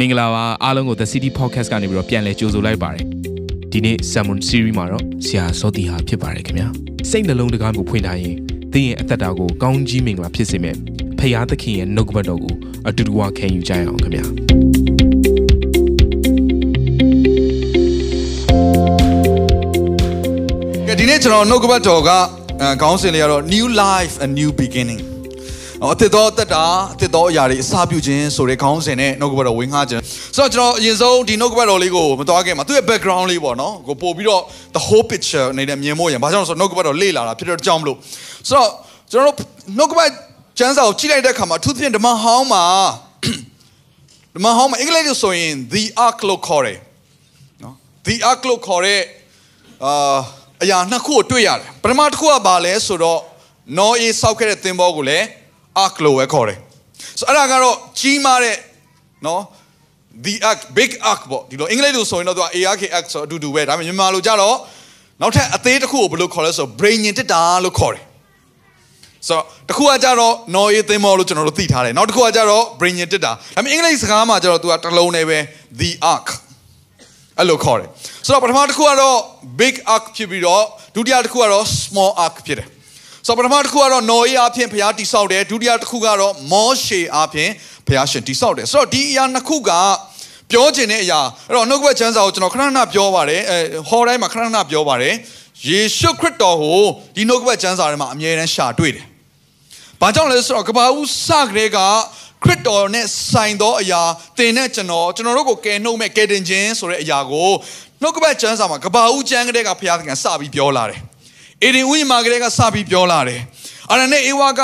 မင်္ဂလာပါအားလုံးကို The City Podcast ကနေပြီးတော့ပြန်လည်ကြိုဆိုလိုက်ပါတယ်ဒီနေ့ Sermon Series မှာတော့ဆရာစောတီဟာဖြစ်ပါတယ်ခင်ဗျာစိတ်နှလုံးတကားကိုဖွင့်ထားရင်သင်ရဲ့အသက်တာကိုကောင်းကြီးမင်္ဂလာဖြစ်စေမယ့်ဖရာသခင်ရဲ့နှုတ်ကပတ်တော်ကိုအတူတူဝခံယူကြရအောင်ခင်ဗျာကဲဒီနေ့ကျွန်တော်နှုတ်ကပတ်တော်ကအဲခေါင်းစဉ်လေးကတော့ new life a new beginning အသစ်သောတက်တာအသစ်သောအရာတွေအစပြုခြင်းဆိုတဲ့ခေါင်းစဉ်နဲ့နှုတ်ကပတ်တော်ဝင်ငှခြင်းဆိုတော့ကျွန်တော်အရင်ဆုံးဒီနှုတ်ကပတ်တော်လေးကိုမသွားခင်မှာသူ့ရဲ့ background လေးပေါ့နော်ကိုပို့ပြီးတော့ the whole picture နေတဲ့မြင်မို့ရင်ဘာကြောင့်လဲဆိုတော့နှုတ်ကပတ်တော်လေ့လာတာဖြစ်တဲ့ကြောင့်မလို့ဆိုတော့ကျွန်တော်တို့နှုတ်ကပတ်ကျမ်းစာကိုကြည့်လိုက်တဲ့အခါမှာအထူးသဖြင့်ဓမ္မဟောင်းမှာဓမ္မဟောင်းမှာအင်္ဂလိပ်လိုဆိုရင် the ark လို့ခေါ်တယ်နော် the ark လို့ခေါ်တဲ့အာအရာနှစ်ခုကိုတွေ့ရတယ်ပထမတစ်ခုကဘာလဲဆိုတော့နော်အေးစောက်ခဲ့တဲ့သင်္ဘောကိုလည်း ark လို့ပဲခေါ်တယ်ဆိုတော့အဲ့ဒါကတော့ကြီးမားတဲ့နော် the ark big ark ပေါ့ဒီလိုအင်္ဂလိပ်လိုဆိုရင်တော့သူက ark ark ဆိုအတူတူပဲဒါပေမဲ့မြန်မာလိုကြတော့နောက်ထပ်အသေးတစ်ခုကိုဘယ်လိုခေါ်လဲဆိုတော့ brain ညင်တက်တာလို့ခေါ်တယ်ဆိုတော့တစ်ခုကကြတော့နော်အေးသင်္ဘောလို့ကျွန်တော်တို့သိထားတယ်နောက်တစ်ခုကကြတော့ brain ညင်တက်တာဒါပေမဲ့အင်္ဂလိပ်စကားမှာကြတော့သူကတစ်လုံးနဲ့ပဲ the ark အဲ့လိုခေါ်တယ်ဆိုတော့ပထမတစ်ခုကတော့ big ark ဖြစ်ပြီးတော့ဒုတိယတစ်ခုကတော့ small ark ဖြစ်တယ် ဆိုတော့ပထမတစ်ခုကတော့နော်အေးအဖြစ်ဘုရားတိဆောက်တယ်ဒုတိယတစ်ခုကတော့မောရှေအဖြစ်ဘုရားရှင်တိဆောက်တယ်ဆိုတော့ဒီအရာနှစ်ခုကပြောခြင်းတဲ့အရာအဲ့တော့နှုတ်ကပတ်ချမ်းစာကိုကျွန်တော်ခဏခဏပြောပါတယ်အဲဟောတိုင်းမှာခဏခဏပြောပါတယ်ယေရှုခရစ်တော်ကိုဒီနှုတ်ကပတ်ချမ်းစာထဲမှာအမြဲတမ်းရှာတွေ့တယ်။ဘာကြောင့်လဲဆိုတော့ကဘာဦးစကလေးကခရစ်တော်နဲ့ဆိုင်သောအရာသင်နဲ့ကျွန်တော်ကျွန်တော်တို့ကိုကယ်နှုတ်မဲ့ကယ်တင်ခြင်းဆိုတဲ့အရာကိုနှုတ်ကပတ်ကျမ်းစာမှာကဘာဦးကျမ်းကလေးကဘုရားသခင်စပြီးပြောလာတယ်။ အေဒင်ဥယျာဉ်မှာကလေးကစပြီးပြောလာတယ်။အဲ့ဒါနဲ့အေဝါက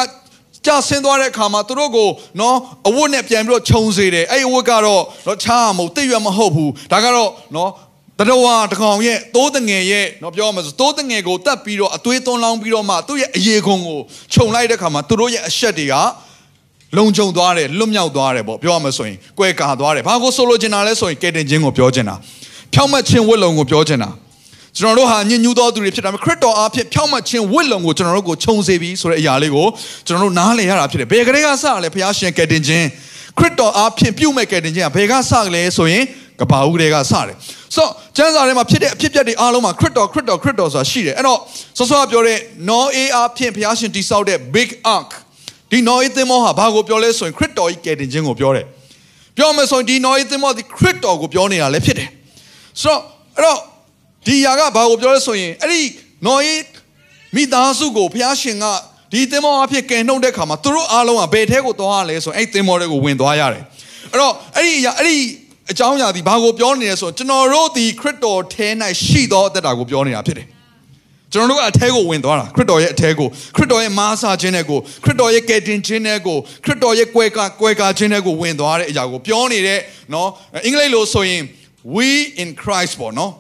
ကြဆင်းသွားတဲ့အခါမှာသူတို့ကိုနော်အဝတ်နဲ့ပြန်ပြီးတော့ခြုံစေတယ်အဲ့အဝတ်ကတော့နော်ချားမဟုတ်တိတ်ရွက်မဟုတ်ဘူးဒါကတော့နော်တတော်ဝါတကောင်ရဲ့သိုးတငယ်ရဲ့နော်ပြောရမယ်ဆိုသိုးတငယ်ကိုတတ်ပြီးတော့အသွေးသွန်းလောင်းပြီးတော့မှသူ့ရဲ့အရေခွန်ကိုခြုံလိုက်တဲ့အခါမှာသူတို့ရဲ့အရှက်တွေကလုံခြုံသွားတယ်လွတ်မြောက်သွားတယ်ပေါ့ပြောရမယ်ဆိုရင်ကွဲကာသွားတယ်ဘာကိုဆိုလိုချင်တာလဲဆိုရင်ကဲတင်ခြင်းကိုပြောချင်တာဖြောင့်မတ်ခြင်းဝတ်လုံကိုပြောချင်တာ ကျွန်တော်တို့ဟာညဉ့်ညူးသောသူတွေဖြစ်တာခရစ်တော်အားဖြင့်ဖြောင့်မတ်ခြင်းဝတ်လုံကိုကျွန်တော်တို့ကိုခြုံစေပြီးဆိုတဲ့အရာလေးကိုကျွန်တော်တို့နားလည်ရတာဖြစ်တယ်ဘယ်ကလေးကစရလဲဘုရားရှင်ကဲတင်ခြင်းခရစ်တော်အားဖြင့်ပြုမဲ့ကဲတင်ခြင်းကဘယ်ကစကလဲဆိုရင်ကဘာဦးတွေကစတယ်ဆိုတော့ကျမ်းစာထဲမှာဖြစ်တဲ့အဖြစ်အပျက်တွေအားလုံးမှာခရစ်တော်ခရစ်တော်ခရစ်တော်ဆိုတာရှိတယ်အဲ့တော့ဆောစောကပြောတဲ့နော်အေးအားဖြင့်ဘုရားရှင်တည်ဆောက်တဲ့ big ark ဒီနော်အေးသင်္ဘောဟာဘာကိုပြောလဲဆိုရင်ခရစ်တော်ကြီးကယ်တင်ခြင်းကိုပြောတယ်ပြောမယ်ဆိုရင်ဒီနော်အေးသင်္ဘောဒီခရစ်တော်ကိုပြောနေတာလည်းဖြစ်တယ်ဆိုတော့အဲ့တော့ ဒီຢာကဘာကိုပြောလဲဆိုရင်အဲ့ဒီနော်အေးမိသားစုကိုဘုရားရှင်ကဒီသင်္ဘောအဖြစ်ကယ်နှုတ်တဲ့ခါမှာသူတို့အားလုံးကဘယ်ထဲကိုသွားရလဲဆိုရင်အဲ့သင်္ဘောတွေကိုဝင်သွားရတယ်အဲ့တော့အဲ့ဒီအဲ့ဒီအကြောင်းအရာဒီဘာကိုပြောနေလဲဆိုတော့ကျွန်တော်တို့ဒီခရစ်တော်ထဲ၌ရှိသောအသက်တာကိုပြောနေတာဖြစ်တယ်ကျွန်တော်တို့ကအထဲကိုဝင်သွားတာခရစ်တော်ရဲ့အထဲကိုခရစ်တော်ရဲ့မားစာခြင်းနဲ့ကိုခရစ်တော်ရဲ့ကယ်တင်ခြင်းနဲ့ကိုခရစ်တော်ရဲ့ကွယ်ကာကွယ်ကာခြင်းနဲ့ကိုဝင်သွားတဲ့အရာကိုပြောနေတဲ့เนาะအင်္ဂလိပ်လိုဆိုရင် we in Christ ပေါ့เนาะ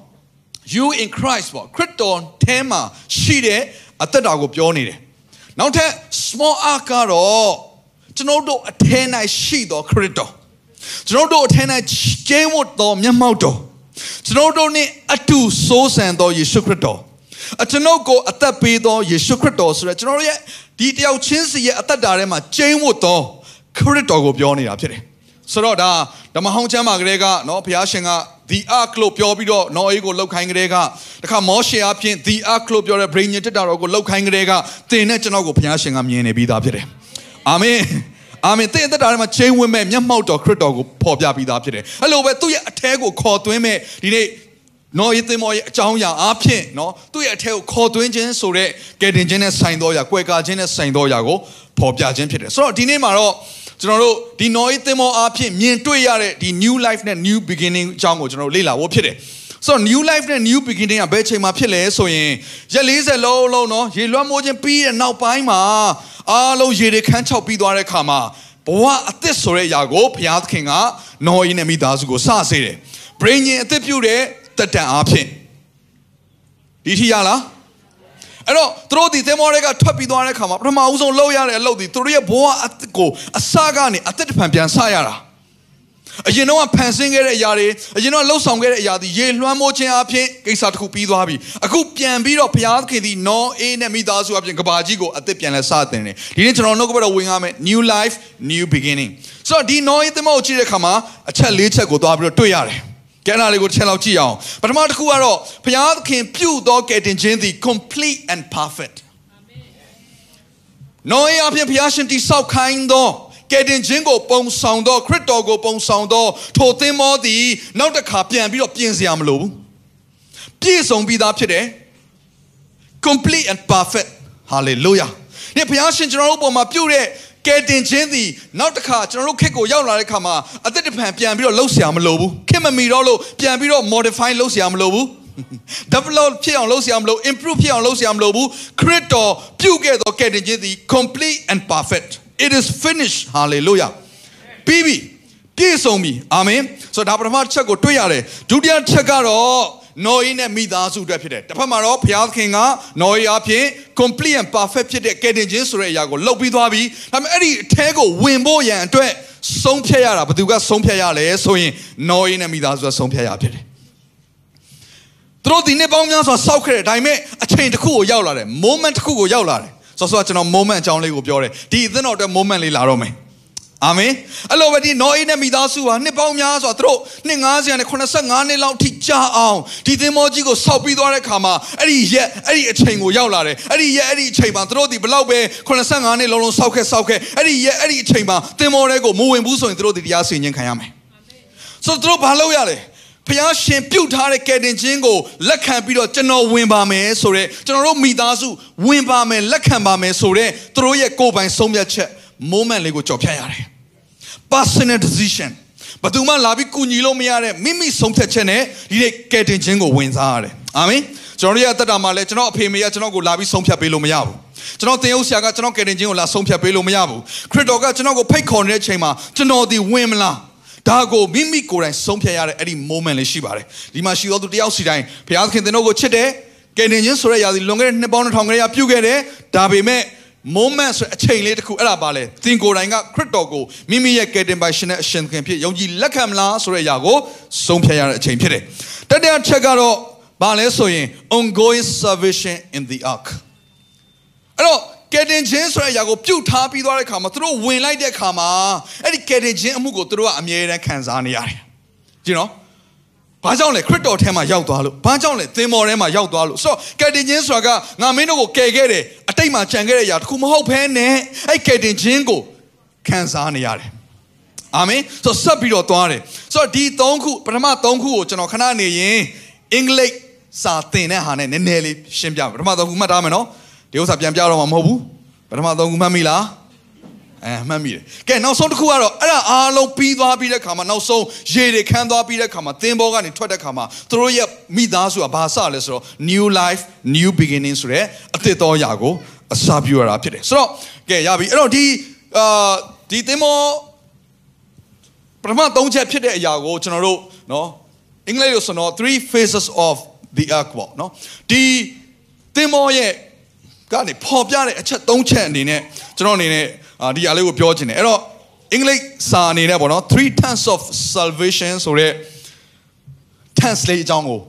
you in Christ ပေါ့ခရစ်တော်ထဲမှာရှိတဲ့အသက်တာကိုပြောနေတယ်နောက်ထပ် small ark ကတော့ကျွန်တော်တို့အထဲ၌ရှိသောခရစ်တော်ကျွန်တော်တို့အထဲ၌ကျင်းဝတ်သောမျက်မှောက်တော်ကျွန်တော်တို့နဲ့အတူစိုးစံသောယေရှုခရစ်တော်အကျွန်ုပ်ကိုအသက်ပေးသောယေရှုခရစ်တော်ဆိုတဲ့ကျွန်တော်တို့ရဲ့ဒီတယောက်ချင်းစီရဲ့အသက်တာထဲမှာကျင်းဝတ်သောခရစ်တော်ကိုပြောနေတာဖြစ်တယ် ဆိုတော့ဒါဓမ္မဟောင်းကျမ်းမှာကလေးကနော်ဘုရားရှင်က the ark လို့ပြောပြီးတော့နော်အေးကိုလောက်ခိုင်းကလေးကတခါမောရှေအဖြစ် the ark လို့ပြောတဲ့ brain ညတက်တာတော်ကိုလောက်ခိုင်းကလေးကသင်နဲ့ကျွန်တော်ကိုဘုရားရှင်ကမြင်နေပြီးသားဖြစ်တယ်အာမင်အာမင်တဲ့တဲ့တာထဲမှာချိန်ဝင်မဲ့မျက်မှောက်တော်ခရစ်တော်ကိုပေါ်ပြပြီးသားဖြစ်တယ်အဲ့လိုပဲသူ့ရဲ့အထဲကိုခေါ်သွင်းမဲ့ဒီနေ့နော်ယေသမောရဲ့အကြောင်းအရာအားဖြင့်နော်သူ့ရဲ့အထက်ကိုခေါ်သွင်းခြင်းဆိုတဲ့ကယ်တင်ခြင်းနဲ့ဆိုင်သောအရာ၊ကွယ်ကာခြင်းနဲ့ဆိုင်သောအရာကိုဖော်ပြခြင်းဖြစ်တယ်ဆိုတော့ဒီနေ့မှာတော့ ကျွန်တော်တို့ဒီနော်ယေသမောအားဖြင့်မြင်တွေ့ရတဲ့ဒီ new life နဲ့ new beginning အကြောင်းကိုကျွန်တော်တို့လေ့လာဖို့ဖြစ်တယ်ဆိုတော့ new life နဲ့ new beginning ကဘယ်ချိန်မှာဖြစ်လဲဆိုရင်ရက်40လုံးလုံးเนาะရေလွှမ်းမိုးခြင်းပြီးတဲ့နောက်ပိုင်းမှာအားလုံးရေတွေခန်းချောက်ပြီးသွားတဲ့ခါမှာဘဝအသစ်ဆိုတဲ့အရာကိုဘုရားသခင်ကနော်ယေနဲ့မိသားစုကိုစစေတယ်။ brain ရင်အသစ်ပြုတဲ့တက်တန်အားဖြင့်ဒီထိရလား အဲ့တော့သူတို့ဒီသင်္ဘောတွေကထွက်ပြီးသွားတဲ့ခါမှာပထမဦးဆုံးလှုပ်ရတဲ့အလုပ်ဒီသူတို့ရဲ့ဘဝအသစ်ကိုအစကနေအသစ်တစ်ဖန်ပြန်ဆရတာအရင်တော့ဖန်ဆင်းခဲ့တဲ့အရာတွေအရင်တော့လှုပ်ဆောင်ခဲ့တဲ့အရာတွေရေလွှမ်းမိုးခြင်းအပြင်ကိစ္စတစ်ခုပြီးသွားပြီအခုပြန်ပြီးတော့ဘုရားသခင်ဒီနော်အေးနဲ့မိသားစုအပြင်ကဘာကြီးကိုအသက်ပြန်လဲစတင်တယ်ဒီနေ့ကျွန်တော်နှုတ်ကပတ်တော်ဝင်ရမယ် new life new beginning ဆိုတော့ဒီနော်အေးသမုတ်ကြည့်တဲ့အခါမှာအချက်၄ချက်ကိုသွားပြီးတော့တွေ့ရတယ် ကဲနာလေးကိုတစ်ချက်လောက်ကြည့်အောင်ပထမတစ်ခုကတော့ဘုရားသခင်ပြုသောကယ်တင်ခြင်းသည် complete and perfect နော်အေးအပြင်ဘုရားရှင်တိဆောက်ခိုင်းသောကယ်တင်ခြင်းကိုပုံဆောင်သောခရစ်တော်ကိုပုံဆောင်သောထိုသင်္ဘောသည်နောက်တစ်ခါပြန်ပြီးတော့ပြင်စရာမလိုဘူးပြည့်စုံပြီးသားဖြစ်တယ် complete and perfect hallelujah ဒီဘုရားရှင်ကျွန်တော်တို့ပုံမှာပြုတဲ့ ကယ်တင်ခြင်းသည်နောက်တစ်ခါကျွန်တော်တို့ခက်ကိုရောက်လာတဲ့ခါမှာအသက်တပံပြန်ပြီးတော့လှုပ်ရှားမလို့ဘူးခင်မမီတော့လို့ပြန်ပြီးတော့ modify လှုပ်ရှားမလို့ဘူး develop ဖြစ်အောင်လုပ်စရာမလို improve ဖြစ်အောင်လုပ်စရာမလိုဘူးခရစ်တော်ပြုခဲ့သောကယ်တင်ခြင်းသည် complete and perfect it is finished hallelujah ပြီးပြီပြည့်စုံပြီအာမင်ဆိုတော့ဒါပထမချက်ကိုတွေ့ရတယ်ဒုတိယချက်ကတော့ နော်အေးနဲ့မိသားစုအတွက်ဖြစ်တယ်တစ်ဖက်မှာတော့ဘုရားသခင်ကနော်အေးအဖြစ် complete and perfect ဖြစ်တဲ့ကယ်တင်ခြင်းဆိုတဲ့အရာကိုလုပ်ပြီးသွားပြီဒါပေမဲ့အဲ့ဒီအထဲကိုဝင်ဖို့ရန်အတွက်ဆုံးဖြတ်ရတာဘယ်သူကဆုံးဖြတ်ရလဲဆိုရင်နော်အေးနဲ့မိသားစုကဆုံးဖြတ်ရဖြစ်တယ်သူတို့ဒီနေ့ပေါင်းများစွာစောက်ခဲ့တယ်ဒါပေမဲ့အချိန်တစ်ခုကိုရောက်လာတယ် moment တစ်ခုကိုရောက်လာတယ်ဆိုတော့ကျွန်တော် moment အကြောင်းလေးကိုပြောတယ်ဒီအသင်းတော်အတွက် moment လေးလာတော့မယ် အာမင်အဲ့လိုပဲဒီနော်အေးနဲ့မိသားစုဟာနှစ်ပေါင်းများစွာသူတို့နှစ်90နဲ့85နှစ်လောက်ထိကြာအောင်ဒီသင်္ဘောကြီးကိုဆောက်ပြီးသွားတဲ့ခါမှာအဲ့ဒီရက်အဲ့ဒီအချိန်ကိုရောက်လာတယ်အဲ့ဒီရက်အဲ့ဒီအချိန်မှာသူတို့ဒီဘလောက်ပဲ85နှစ်လုံးလုံးဆောက်ခဲ့ဆောက်ခဲ့အဲ့ဒီရက်အဲ့ဒီအချိန်မှာသင်္ဘောတွေကိုမဝင်ဘူးဆိုရင်သူတို့ဒီတရားစီရင်ခံရမယ်ဆိုတော့သူတို့ဘာလုပ်ရလဲဖျားရှင်ပြုတ်ထားတဲ့ကယ်တင်ခြင်းကိုလက်ခံပြီးတော့ကျွန်တော်ဝင်ပါမယ်ဆိုတော့ကျွန်တော်တို့မိသားစုဝင်ပါမယ်လက်ခံပါမယ်ဆိုတော့သူတို့ရဲ့ကိုယ်ပိုင်ဆုံးဖြတ်ချက် moment လေးကိုကြော်ဖြတ်ရတယ် personal decision ဘယ်သူမှလာပြီးကူညီလို့မရတဲ့မိမိဆုံးဖြတ်ချက်နဲ့ဒီနေ့ကယ်တင်ခြင်းကိုဝင်စားရတယ်အာမင်ကျွန်တော်တို့ရဲ့အသက်တာမှာလည်းကျွန်တော်အဖေမေကကျွန်တော်ကိုလာပြီးဆုံးဖြတ်ပေးလို့မရဘူးကျွန်တော်တင်ဟုတ်ဆရာကကျွန်တော်ကယ်တင်ခြင်းကိုလာဆုံးဖြတ်ပေးလို့မရဘူးခရစ်တော်ကကျွန်တော်ကိုဖိတ်ခေါ်နေတဲ့အချိန်မှာကျွန်တော်ဒီဝင်မလားဒါကိုမိမိကိုယ်တိုင်ဆုံးဖြတ်ရတဲ့အဲ့ဒီ moment လေးရှိပါတယ်ဒီမှာရှိသောသူတယောက်စီတိုင်းဘုရားသခင်သင်တို့ကိုချစ်တယ်ကယ်တင်ခြင်းဆိုတဲ့ຢာစီလွန်ခဲ့တဲ့နှစ်ပေါင်း2000ခရပြုခဲ့တယ်ဒါပေမဲ့ moment ဆိုအချိန်လေးတစ်ခုအဲ့ဒါပါလေသင်ကိုယ်တိုင်ကခရစ်တော်ကိုမိမိရဲ့ကယ်တင်ပိုင်ရှင်နဲ့အရှင်ခင်ဖြစ်ယုံကြည်လက်ခံမလားဆိုတဲ့အရာကိုဆုံးဖြတ်ရတဲ့အချိန်ဖြစ်တယ်တတိယချက်ကတော့ဘာလဲဆိုရင် ongoing salvation in the ark အဲ့တော့ကယ်တင်ခြင်းဆိုတဲ့အရာကိုပြုတ်ထားပြီးသွားတဲ့ခါမှာသူတို့ဝင်လိုက်တဲ့ခါမှာအဲ့ဒီကယ်တင်ခြင်းအမှုကိုသူတို့ကအမြဲတမ်းခံစားနေရတယ်ကြည့်နော်ဘာကြောင့်လဲခရစ်တော်ထဲမှာရောက်သွားလို့ဘာကြောင့်လဲသင်္ဘောထဲမှာရောက်သွားလို့ဆိုတော့ကယ်တင်ခြင်းဆိုတာကငါမင်းတို့ကိုကယ်ခဲ့တယ်အ တိတ်မှာကြံခဲ့တဲ့အရာတခုမဟုတ်ဘဲနဲ့အဲ့ကယ်တင်ခြင်းကိုခံစားနေရတယ်အာမင်ဆိုတော့ဆက်ပြီးတော့သွားတယ်ဆိုတော့ဒီ၃ခုပထမ၃ခုကိုကျွန်တော်ခဏနေရင်အင်္ဂလိပ်စာသင်တဲ့ဟာနဲ့နည်းနည်းလေးရှင်းပြမယ်ပထမ၃ခုမှတ်ထားမယ်နော်ဒီဥစ္စာပြန်ပြတော့မှာမဟုတ်ဘူးပထမ၃ခုမှတ်မိလား အဲမှတ်မိတယ်ကဲနောက်ဆုံးတစ်ခုကတော့အဲ့ဒါအားလုံးပြီးသွားပြီးတဲ့ခါမှာနောက်ဆုံးရေတွေခမ်းသွားပြီးတဲ့ခါမှာသင်္ဘောကနေထွက်တဲ့ခါမှာသူတို့ရဲ့မိသားစုကဘာစလဲဆိုတော့ new life new beginning ဆိုတဲ့အသစ်တော်ရာကိုအစာပြုရတာဖြစ်တယ်ဆိုတော့ကဲရပြီအဲ့တော့ဒီအာဒီသင်္ဘောပထမ၃ချက်ဖြစ်တဲ့အရာကိုကျွန်တော်တို့နော်အင်္ဂလိပ်လိုဆိုတော့ three phases of the ark ပေါ့နော်ဒီသင်္ဘောရဲ့ကနေပေါ်ပြတဲ့အချက်၃ချက်အနေနဲ့ကျွန်တော်အနေနဲ့ ဒီအလေးကိုပြောချင်တယ်အဲ့တော့အင်္ဂလိပ်စာအနေနဲ့ပေါ့နော် three tense of salvation ဆိုတဲ့ tense လေးအကြောင်းကို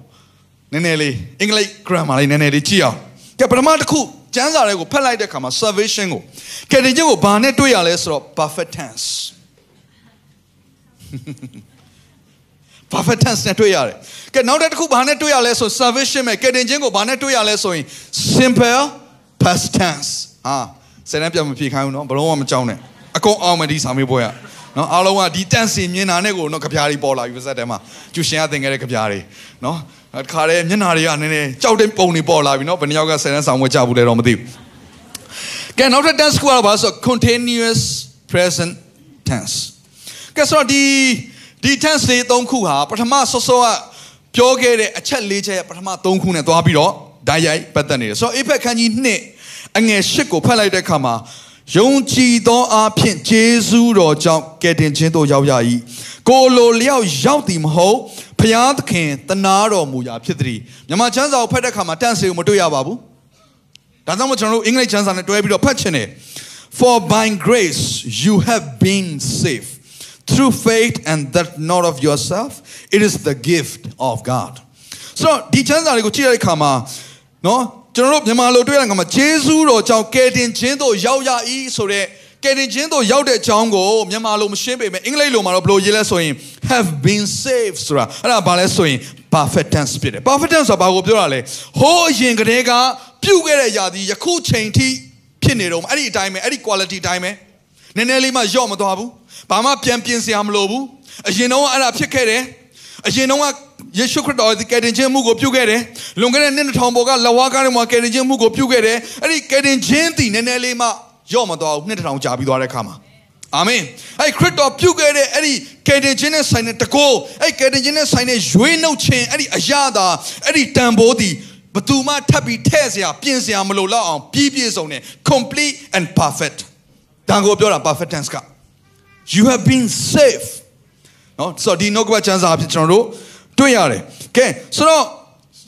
နည်းနည်းလေးအင်္ဂလိပ် grammar လေးနည်းနည်းလေးကြည့်အောင်ကဲပထမတစ်ခုကျမ်းစာတွေကိုဖတ်လိုက်တဲ့အခါမှာ salvation ကိုကယ်တင်ခြင်းကိုဘာနဲ့တွေ့ရလဲဆိုတော့ perfect tense perfect tense နဲ့တွေ့ရတယ်ကဲနောက်တစ်ခုဘာနဲ့တွေ့ရလဲဆို salvation မဲ့ကယ်တင်ခြင်းကိုဘာနဲ့တွေ့ရလဲဆိုရင် simple past tense ဟာ ဆယ်တန်းပြန်မဖြေခိုင်းဘူးနော်ဘလုံးကမကြောက်နဲ့အကုန်အောင်မယ်ဒီစာမေးပွဲကနော်အားလုံးကဒီတန့်စင်မြင်တာနဲ့ကိုနော်ကြပြားတွေပေါ်လာပြီပါဇက်ထဲမှာကျူရှင်ကသင်ခဲ့တဲ့ကြပြားတွေနော်တခါတည်းမျက်နှာတွေကနည်းနည်းကြောက်တဲ့ပုံတွေပေါ်လာပြီနော်ဘယ်နှယောက်ကဆယ်တန်းဆောင်ဝဲကြဘူးလဲတော့မသိဘူးကဲနောက်ထပ် tense ကတော့ဘာဆို continuous present tense ကဲဆိုတော့ဒီဒီ tense တွေ၃ခုဟာပထမဆော့ဆော့ကပြောခဲ့တဲ့အချက်၄ချက်ပထမ၃ခုနဲ့သွားပြီးတော့ဓာတ်ရိုက်ပတ်သက်နေတယ်ဆိုတော့ effect ခန်းကြီး2 အငယ်၈ကိုဖတ်လိုက်တဲ့အခါမှာယုံကြည်သောအဖြစ်ဂျေဇူးတော်ကြောင့်ကယ်တင်ခြင်းသို့ရောက်ရ၏ကိုလိုလျောက်ရောက်သည်မဟုတ်ဖျားသခင်တနာတော်မူရာဖြစ်သည်မြန်မာချမ်းစာကိုဖတ်တဲ့အခါမှာတန့်စေကိုမတွေ့ရပါဘူးဒါကြောင့်မို့ကျွန်တော်တို့အင်္ဂလိပ်ချမ်းစာနဲ့တွဲပြီးတော့ဖတ်ချင်တယ် for by grace you have been saved through faith and that not of yourself it is the gift of God ဆိုတော့ဒီချမ်းသာလေးကိုကြည့်ရတဲ့အခါမှာနော် ကျွန်တော်တို့မြန်မာလိုတွေ့ရတဲ့အခါမှာဂျေဇုတော်ကြောင့်ကယ်တင်ခြင်းတို့ရောက်ရ၏ဆိုတဲ့ကယ်တင်ခြင်းတို့ရောက်တဲ့အကြောင်းကိုမြန်မာလိုမရှင်းပေမဲ့အင်္ဂလိပ်လိုမှာတော့ဘယ်လိုရေးလဲဆိုရင် have been saved ဆိုတာအဲ့ဒါဘာလဲဆိုရင် perfect tense ဖြစ်တယ် perfect tense ဆိုတာဘာကိုပြောတာလဲဟိုးအရင်ကတည်းကပြုတ်ခဲ့တဲ့ຢာဒီယခုချိန်ထိဖြစ်နေတော့အဲ့ဒီအတိုင်းပဲအဲ့ဒီ quality အတိုင်းပဲနည်းနည်းလေးမှယော့မသွားဘူးဘာမှပြန်ပြင်စရာမလိုဘူးအရင်တော့အဲ့ဒါဖြစ်ခဲ့တယ်အရင်တော့ ယေရှုခရစ်တော်ဒီကယ်တင်ခြင်းမှုကိုပြုခဲ့တယ်လွန်ခဲ့တဲ့နှစ်ထောင်ပေါ်ကလဝါကားတွေမှာကယ်တင်ခြင်းမှုကိုပြုခဲ့တယ်အဲ့ဒီကယ်တင်ခြင်းတည်နည်းနည်းလေးမှယော့မသွားဘူးနှစ်ထောင်ကြာပြီးသွားတဲ့အခါမှာအာမင်အဲ့ခရစ်တော်ပြုခဲ့တဲ့အဲ့ဒီကယ်တင်ခြင်းနဲ့ဆိုင်တဲ့တကောအဲ့ကယ်တင်ခြင်းနဲ့ဆိုင်တဲ့ရွေးနှုတ်ခြင်းအဲ့ဒီအရာသာအဲ့ဒီတန်ဖိုးတည်ဘသူမှထပ်ပြီးထဲ့စရာပြင်စရာမလိုတော့အောင်ပြည့်ပြည့်စုံတဲ့ complete and perfect ဒါကိုပြောတာ perfect tense က you have been safe နော်ဆိုတော့ဒီနှုတ်ကပတ်ချမ်းစာအဖြစ်ကျွန်တော်တို့ တွေ့ရတယ်ကဲဆိုတော့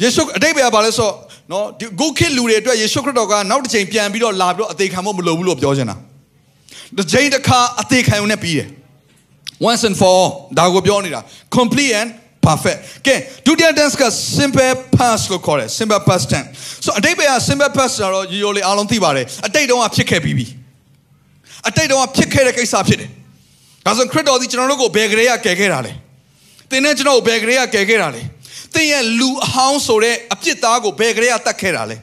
ယေရှုအတိတ်ပဲပါလဲဆိုတော့နော်ဒီဂုခေတ်လူတွေအတွက်ယေရှုခရစ်တော်ကနောက်တစ်ချိန်ပြန်ပြီးတော့လာပြီးတော့အသေးခံဖို့မလိုဘူးလို့ပြောချင်တာတစ်ချိန်တစ်ခါအသေးခံုံနဲ့ပြီးတယ် once and for all ဒါကိုပြောနေတာ complete and perfect ကဲဒုတိယ tense က simple past လို့ခေါ်တယ် simple past tense ဆိုအတိတ်ပဲက simple past ဆိုတော့ရိုးရိုးလေးအားလုံးသိပါတယ်အတိတ်တုန်းကဖြစ်ခဲ့ပြီးပြီအတိတ်တုန်းကဖြစ်ခဲ့တဲ့ကိစ္စဖြစ်တယ်ဒါဆိုခရစ်တော်ဒီကျွန်တော်တို့ကိုဘယ်ကလေးကကယ်ခဲ့တာလဲသ င်နဲ့ကျွန်တော်ကိုဘယ်ကလေးကကယ်ခဲ့တာလဲသင်ရဲ့လူအဟောင်းဆိုတဲ့အပြစ်သားကိုဘယ်ကလေးကတတ်ခဲ့တာလဲ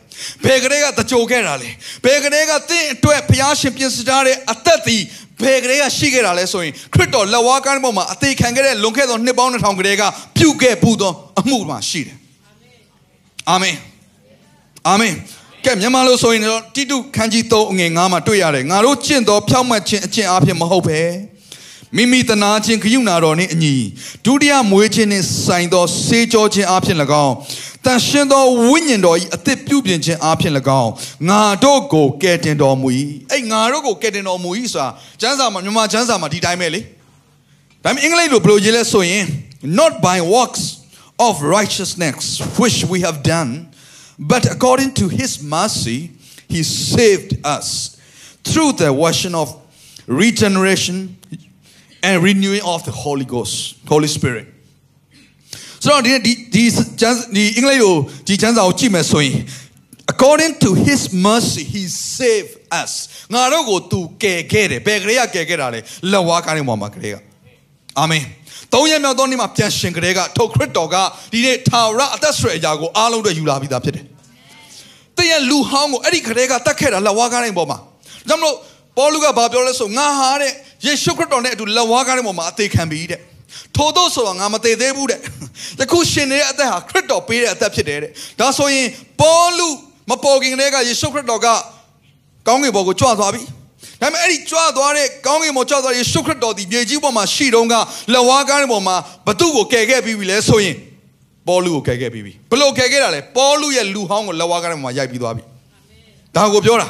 ဘယ်ကလေးကတကြိုခဲ့တာလဲဘယ်ကလေးကသင်အတွက်ဘုရားရှင်ပြင်ဆင်ထားတဲ့အသက်သည်ဘယ်ကလေးကရှိခဲ့တာလဲဆိုရင်ခရစ်တော်လက်ဝါးကားပေါ်မှာအသေးခံခဲ့တဲ့လွန်ခဲ့သောနှစ်ပေါင်း2000ကလေးကပြုခဲ့ပူသောအမှုမှရှိတယ်အာမင်အာမင်ကဲမြန်မာလိုဆိုရင်တော့တိတုခန်းကြီး3အငယ်9မှာတွေ့ရတယ်ငါတို့ကျင့်သောဖြောင့်မတ်ခြင်းအကျင့်အဖြစ်မဟုတ်ပဲ မိမိတနာခြင်းခရုဏာတော်နှင့်အညီဒုတိယမွေးခြင်းနှင့်ဆိုင်သောစေကြောခြင်းအဖြစ်၎င်းတန်ရှင်သောဝိညာဉ်တော်၏အသက်ပြုပြင်ခြင်းအဖြစ်၎င်းငါတို့ကိုကယ်တင်တော်မူ၏အဲ့ငါတို့ကိုကယ်တင်တော်မူ၏ဆိုတာကျမ်းစာမှာမြန်မာကျမ်းစာမှာဒီတိုင်းပဲလေဒါပေမဲ့အင်္ဂလိပ်လိုဘယ်လိုရေးလဲဆိုရင် not by works of righteousness which we have done but according to his mercy he saved us through the washing of regeneration and renewing of the Holy Ghost, Holy Spirit. ဆိုတော့ဒီဒီဒီကျမ်းဒီအင်္ဂလိပ်ကိုဒီကျမ်းစာကိုကြည့်မယ်ဆိုရင် according to his mercy he saved us ငါတို့ကိုသူကယ်ခဲ့တယ်ဘယ်ကလေးကကယ်ခဲ့တာလဲလက်ဝါးကားနေပေါ်မှာကလေးကအာမင်သုံးရက်မြောက်သောနေ့မှာပြန်ရှင်ကလေးကထုတ်ခရစ်တော်ကဒီနေ့ထာဝရအသက်ဆွေအရာကိုအားလုံးတွေယူလာပြီးသားဖြစ်တယ်တည့်ရလူဟောင်းကိုအဲ့ဒီကလေးကတတ်ခဲ့တာလက်ဝါးကားနေပေါ်မှာဒါမှမဟုတ် ပေါလုကဘာပြောလဲဆိုငါဟာတဲ့ယေရှုခရစ်တော်နဲ့အတူလက်ဝါးကားတဲ့ပေါ်မှာအသေးခံပြီတဲ့ထို့သောဆိုတော့ငါမသေးသေးဘူးတဲ့ယခုရှင်နေတဲ့အသက်ဟာခရစ်တော်ပေးတဲ့အသက်ဖြစ်တယ်တဲ့ဒါဆိုရင်ပေါလုမပေါ်ခင်တည်းကယေရှုခရစ်တော်ကကောင်းကင်ဘုံကိုကြွသွားပြီဒါပေမဲ့အဲ့ဒီကြွသွားတဲ့ကောင်းကင်ဘုံကြွသွားယေရှုခရစ်တော်ဒီမြေကြီးပေါ်မှာရှိတုန်းကလက်ဝါးကားတဲ့ပေါ်မှာဘသူ့ကိုကယ်ခဲ့ပြီးပြီလဲဆိုရင်ပေါလုကိုကယ်ခဲ့ပြီးပြီဘလို့ကယ်ခဲ့တာလဲပေါလုရဲ့လူဟောင်းကိုလက်ဝါးကားတဲ့ပေါ်မှာရိုက်ပြီးသွားပြီဒါကိုပြောတာ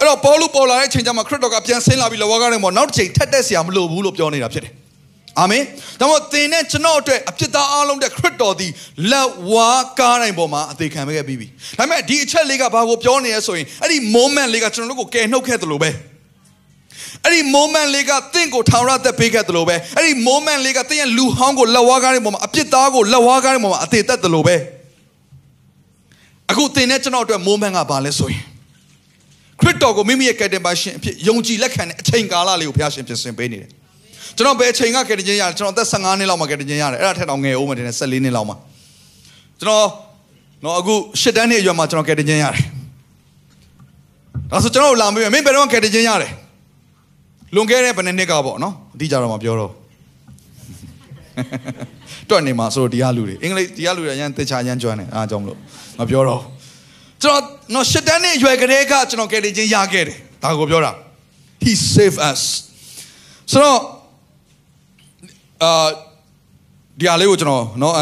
အဲ့တော့ပေါလုပေါ်လာတဲ့အချိန်ကျမှခရစ်တော်ကပြန်ဆင်းလာပြီးလောကထဲမှာနောက်တစ်ချိန်ထက်တက်စရာမလိုဘူးလို့ပြောနေတာဖြစ်တယ်အာမင်ဒါမို့သင်နဲ့ကျွန်တော်အတွက်အပြစ်သားအလုံးတဲ့ခရစ်တော်သည်လက်ဝါးကားတိုင်းပေါ်မှာအသေးခံခဲ့ပြီးပြီဒါပေမဲ့ဒီအချက်လေးကဘာကိုပြောနေရဲဆိုရင်အဲ့ဒီ moment လေးကကျွန်တော်တို့ကိုကယ်နှုတ်ခဲ့တယ်လို့ပဲအဲ့ဒီ moment လေးကသင်ကိုထောင်ရသက်ပေးခဲ့တယ်လို့ပဲအဲ့ဒီ moment လေးကသင်ရဲ့လူဟောင်းကိုလက်ဝါးကားတိုင်းပေါ်မှာအပြစ်သားကိုလက်ဝါးကားတိုင်းပေါ်မှာအသေးသက်တယ်လို့ပဲအခုသင်နဲ့ကျွန်တော်အတွက် moment ကဘာလဲဆိုရင် ခရစ်တော်ကိုမိမိရဲ့ကယ်တင်ပါရှင်အဖြစ်ယုံကြည်လက်ခံတဲ့အချိန်ကာလလေးကိုဘုရားရှင်ပြင်ဆင်ပေးနေတယ်ကျွန်တော်ဘယ်အချိန်ကကယ်တင်ခြင်းရတယ်ကျွန်တော်အသက်15နှစ်လောက်မှာကယ်တင်ခြင်းရတယ်အဲ့ဒါထက်တော့ငယ်ဦးမှတင်တယ်14နှစ်လောက်မှာကျွန်တော်တော့အခု10တန်းနှစ်အရွယ်မှာကျွန်တော်ကယ်တင်ခြင်းရတယ်ဒါဆိုကျွန်တော်လာမေးမင်းဘယ်တော့ကယ်တင်ခြင်းရတယ်လွန်ခဲ့တဲ့ဘယ်နှစ်နှစ်ကပေါ့နော်အတိအကျတော့မပြောတော့တွက်နေမှာဆိုတော့ဒီဟာလူတွေအင်္ဂလိပ်ဒီဟာလူတွေအရင်တေချာအရင်ကျွမ်းတယ်အားကြောင့်မလို့မပြောတော့ကျွ န်တော်နော်ရှစ်တန်းနဲ့ရွယ်ကလေးကကျွန်တော်ကယ်တင်ခြင်းရခဲ့တယ်ဒါကိုပြောတာ he save us ဆိုတော့အာဒီအားလေးကိုကျွန်တော်เนาะ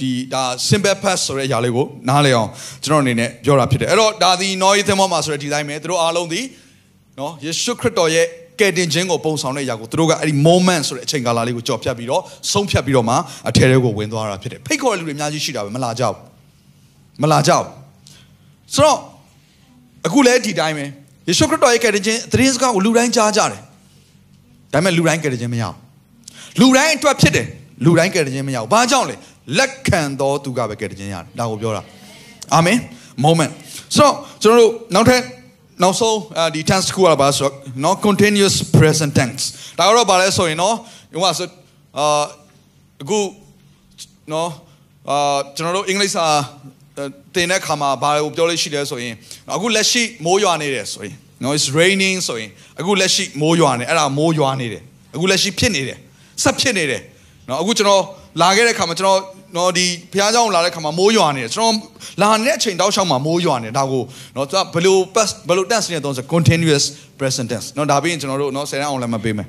ဒီဒါ simple pass ဆိုတဲ့အရာလေးကိုနားလည်အောင်ကျွန်တော်အနေနဲ့ပြောတာဖြစ်တယ်အဲ့တော့ဒါဒီ noise သမောမှာဆိုတဲ့ဒီတိုင်းပဲသူတို့အားလုံးဒီเนาะယေရှုခရစ်တော်ရဲ့ကယ်တင်ခြင်းကိုပုံဆောင်တဲ့အရာကိုသူတို့ကအဲ့ဒီ moment ဆိုတဲ့အချိန်ကာလလေးကိုကြော်ဖြတ်ပြီးတော့ဆုံးဖြတ်ပြီးတော့မှအထဲထဲကိုဝင်သွားတာဖြစ်တယ်ဖိတ်ခေါ်တဲ့လူတွေအများကြီးရှိတာပဲမလာကြဘူးမလာကြဘူး ဆိုတော့အခုလည်းဒီတိုင်းပဲယေရှုခရစ်တော်ရဲ့ကယ်တင်ခြင်းသတင်းစကားကိုလူတိုင်းကြားကြတယ်ဒါပေမဲ့လူတိုင်းကယ်တင်ခြင်းမရဘူးလူတိုင်းအတွက်ဖြစ်တယ်လူတိုင်းကယ်တင်ခြင်းမရဘူးဘာကြောင့်လဲလက်ခံတော်သူကပဲကယ်တင်ခြင်းရတယ်ဒါကိုပြောတာအာမင် moment ဆိုတော့ကျွန်တော်တို့နောက်ထပ်နောက်ဆုံးဒီ tense ကိုပါဆိုတော့ no continuous present tense ဒါကတော့ဗာလဲဆိုရင်နော်ဟိုကဆိုအာအခုနော်အာကျွန်တော်တို့အင်္ဂလိပ်စာ တင်တဲ့ခါမှာဘာကိုပြောလို့ရှိလဲဆိုရင်အခုလက်ရှိမိုးရွာနေတယ်ဆိုရင် no it's raining ဆိုရင်အခုလက်ရှိမိုးရွာနေအဲ့ဒါမိုးရွာနေတယ်အခုလက်ရှိဖြစ်နေတယ်ဆက်ဖြစ်နေတယ်နော်အခုကျွန်တော်လာခဲ့တဲ့ခါမှာကျွန်တော်နော်ဒီဘုရားကျောင်းလာတဲ့ခါမှာမိုးရွာနေတယ်ကျွန်တော်လာနေတဲ့အချိန်တောက်လျှောက်မှာမိုးရွာနေဒါကိုနော်သူကဘယ်လို past ဘယ်လို tense နဲ့သုံးဆို continuous present tense နော်ဒါပြီးရင်ကျွန်တော်တို့နော်ဆယ်တန်းအောင်လည်းမပေးမယ်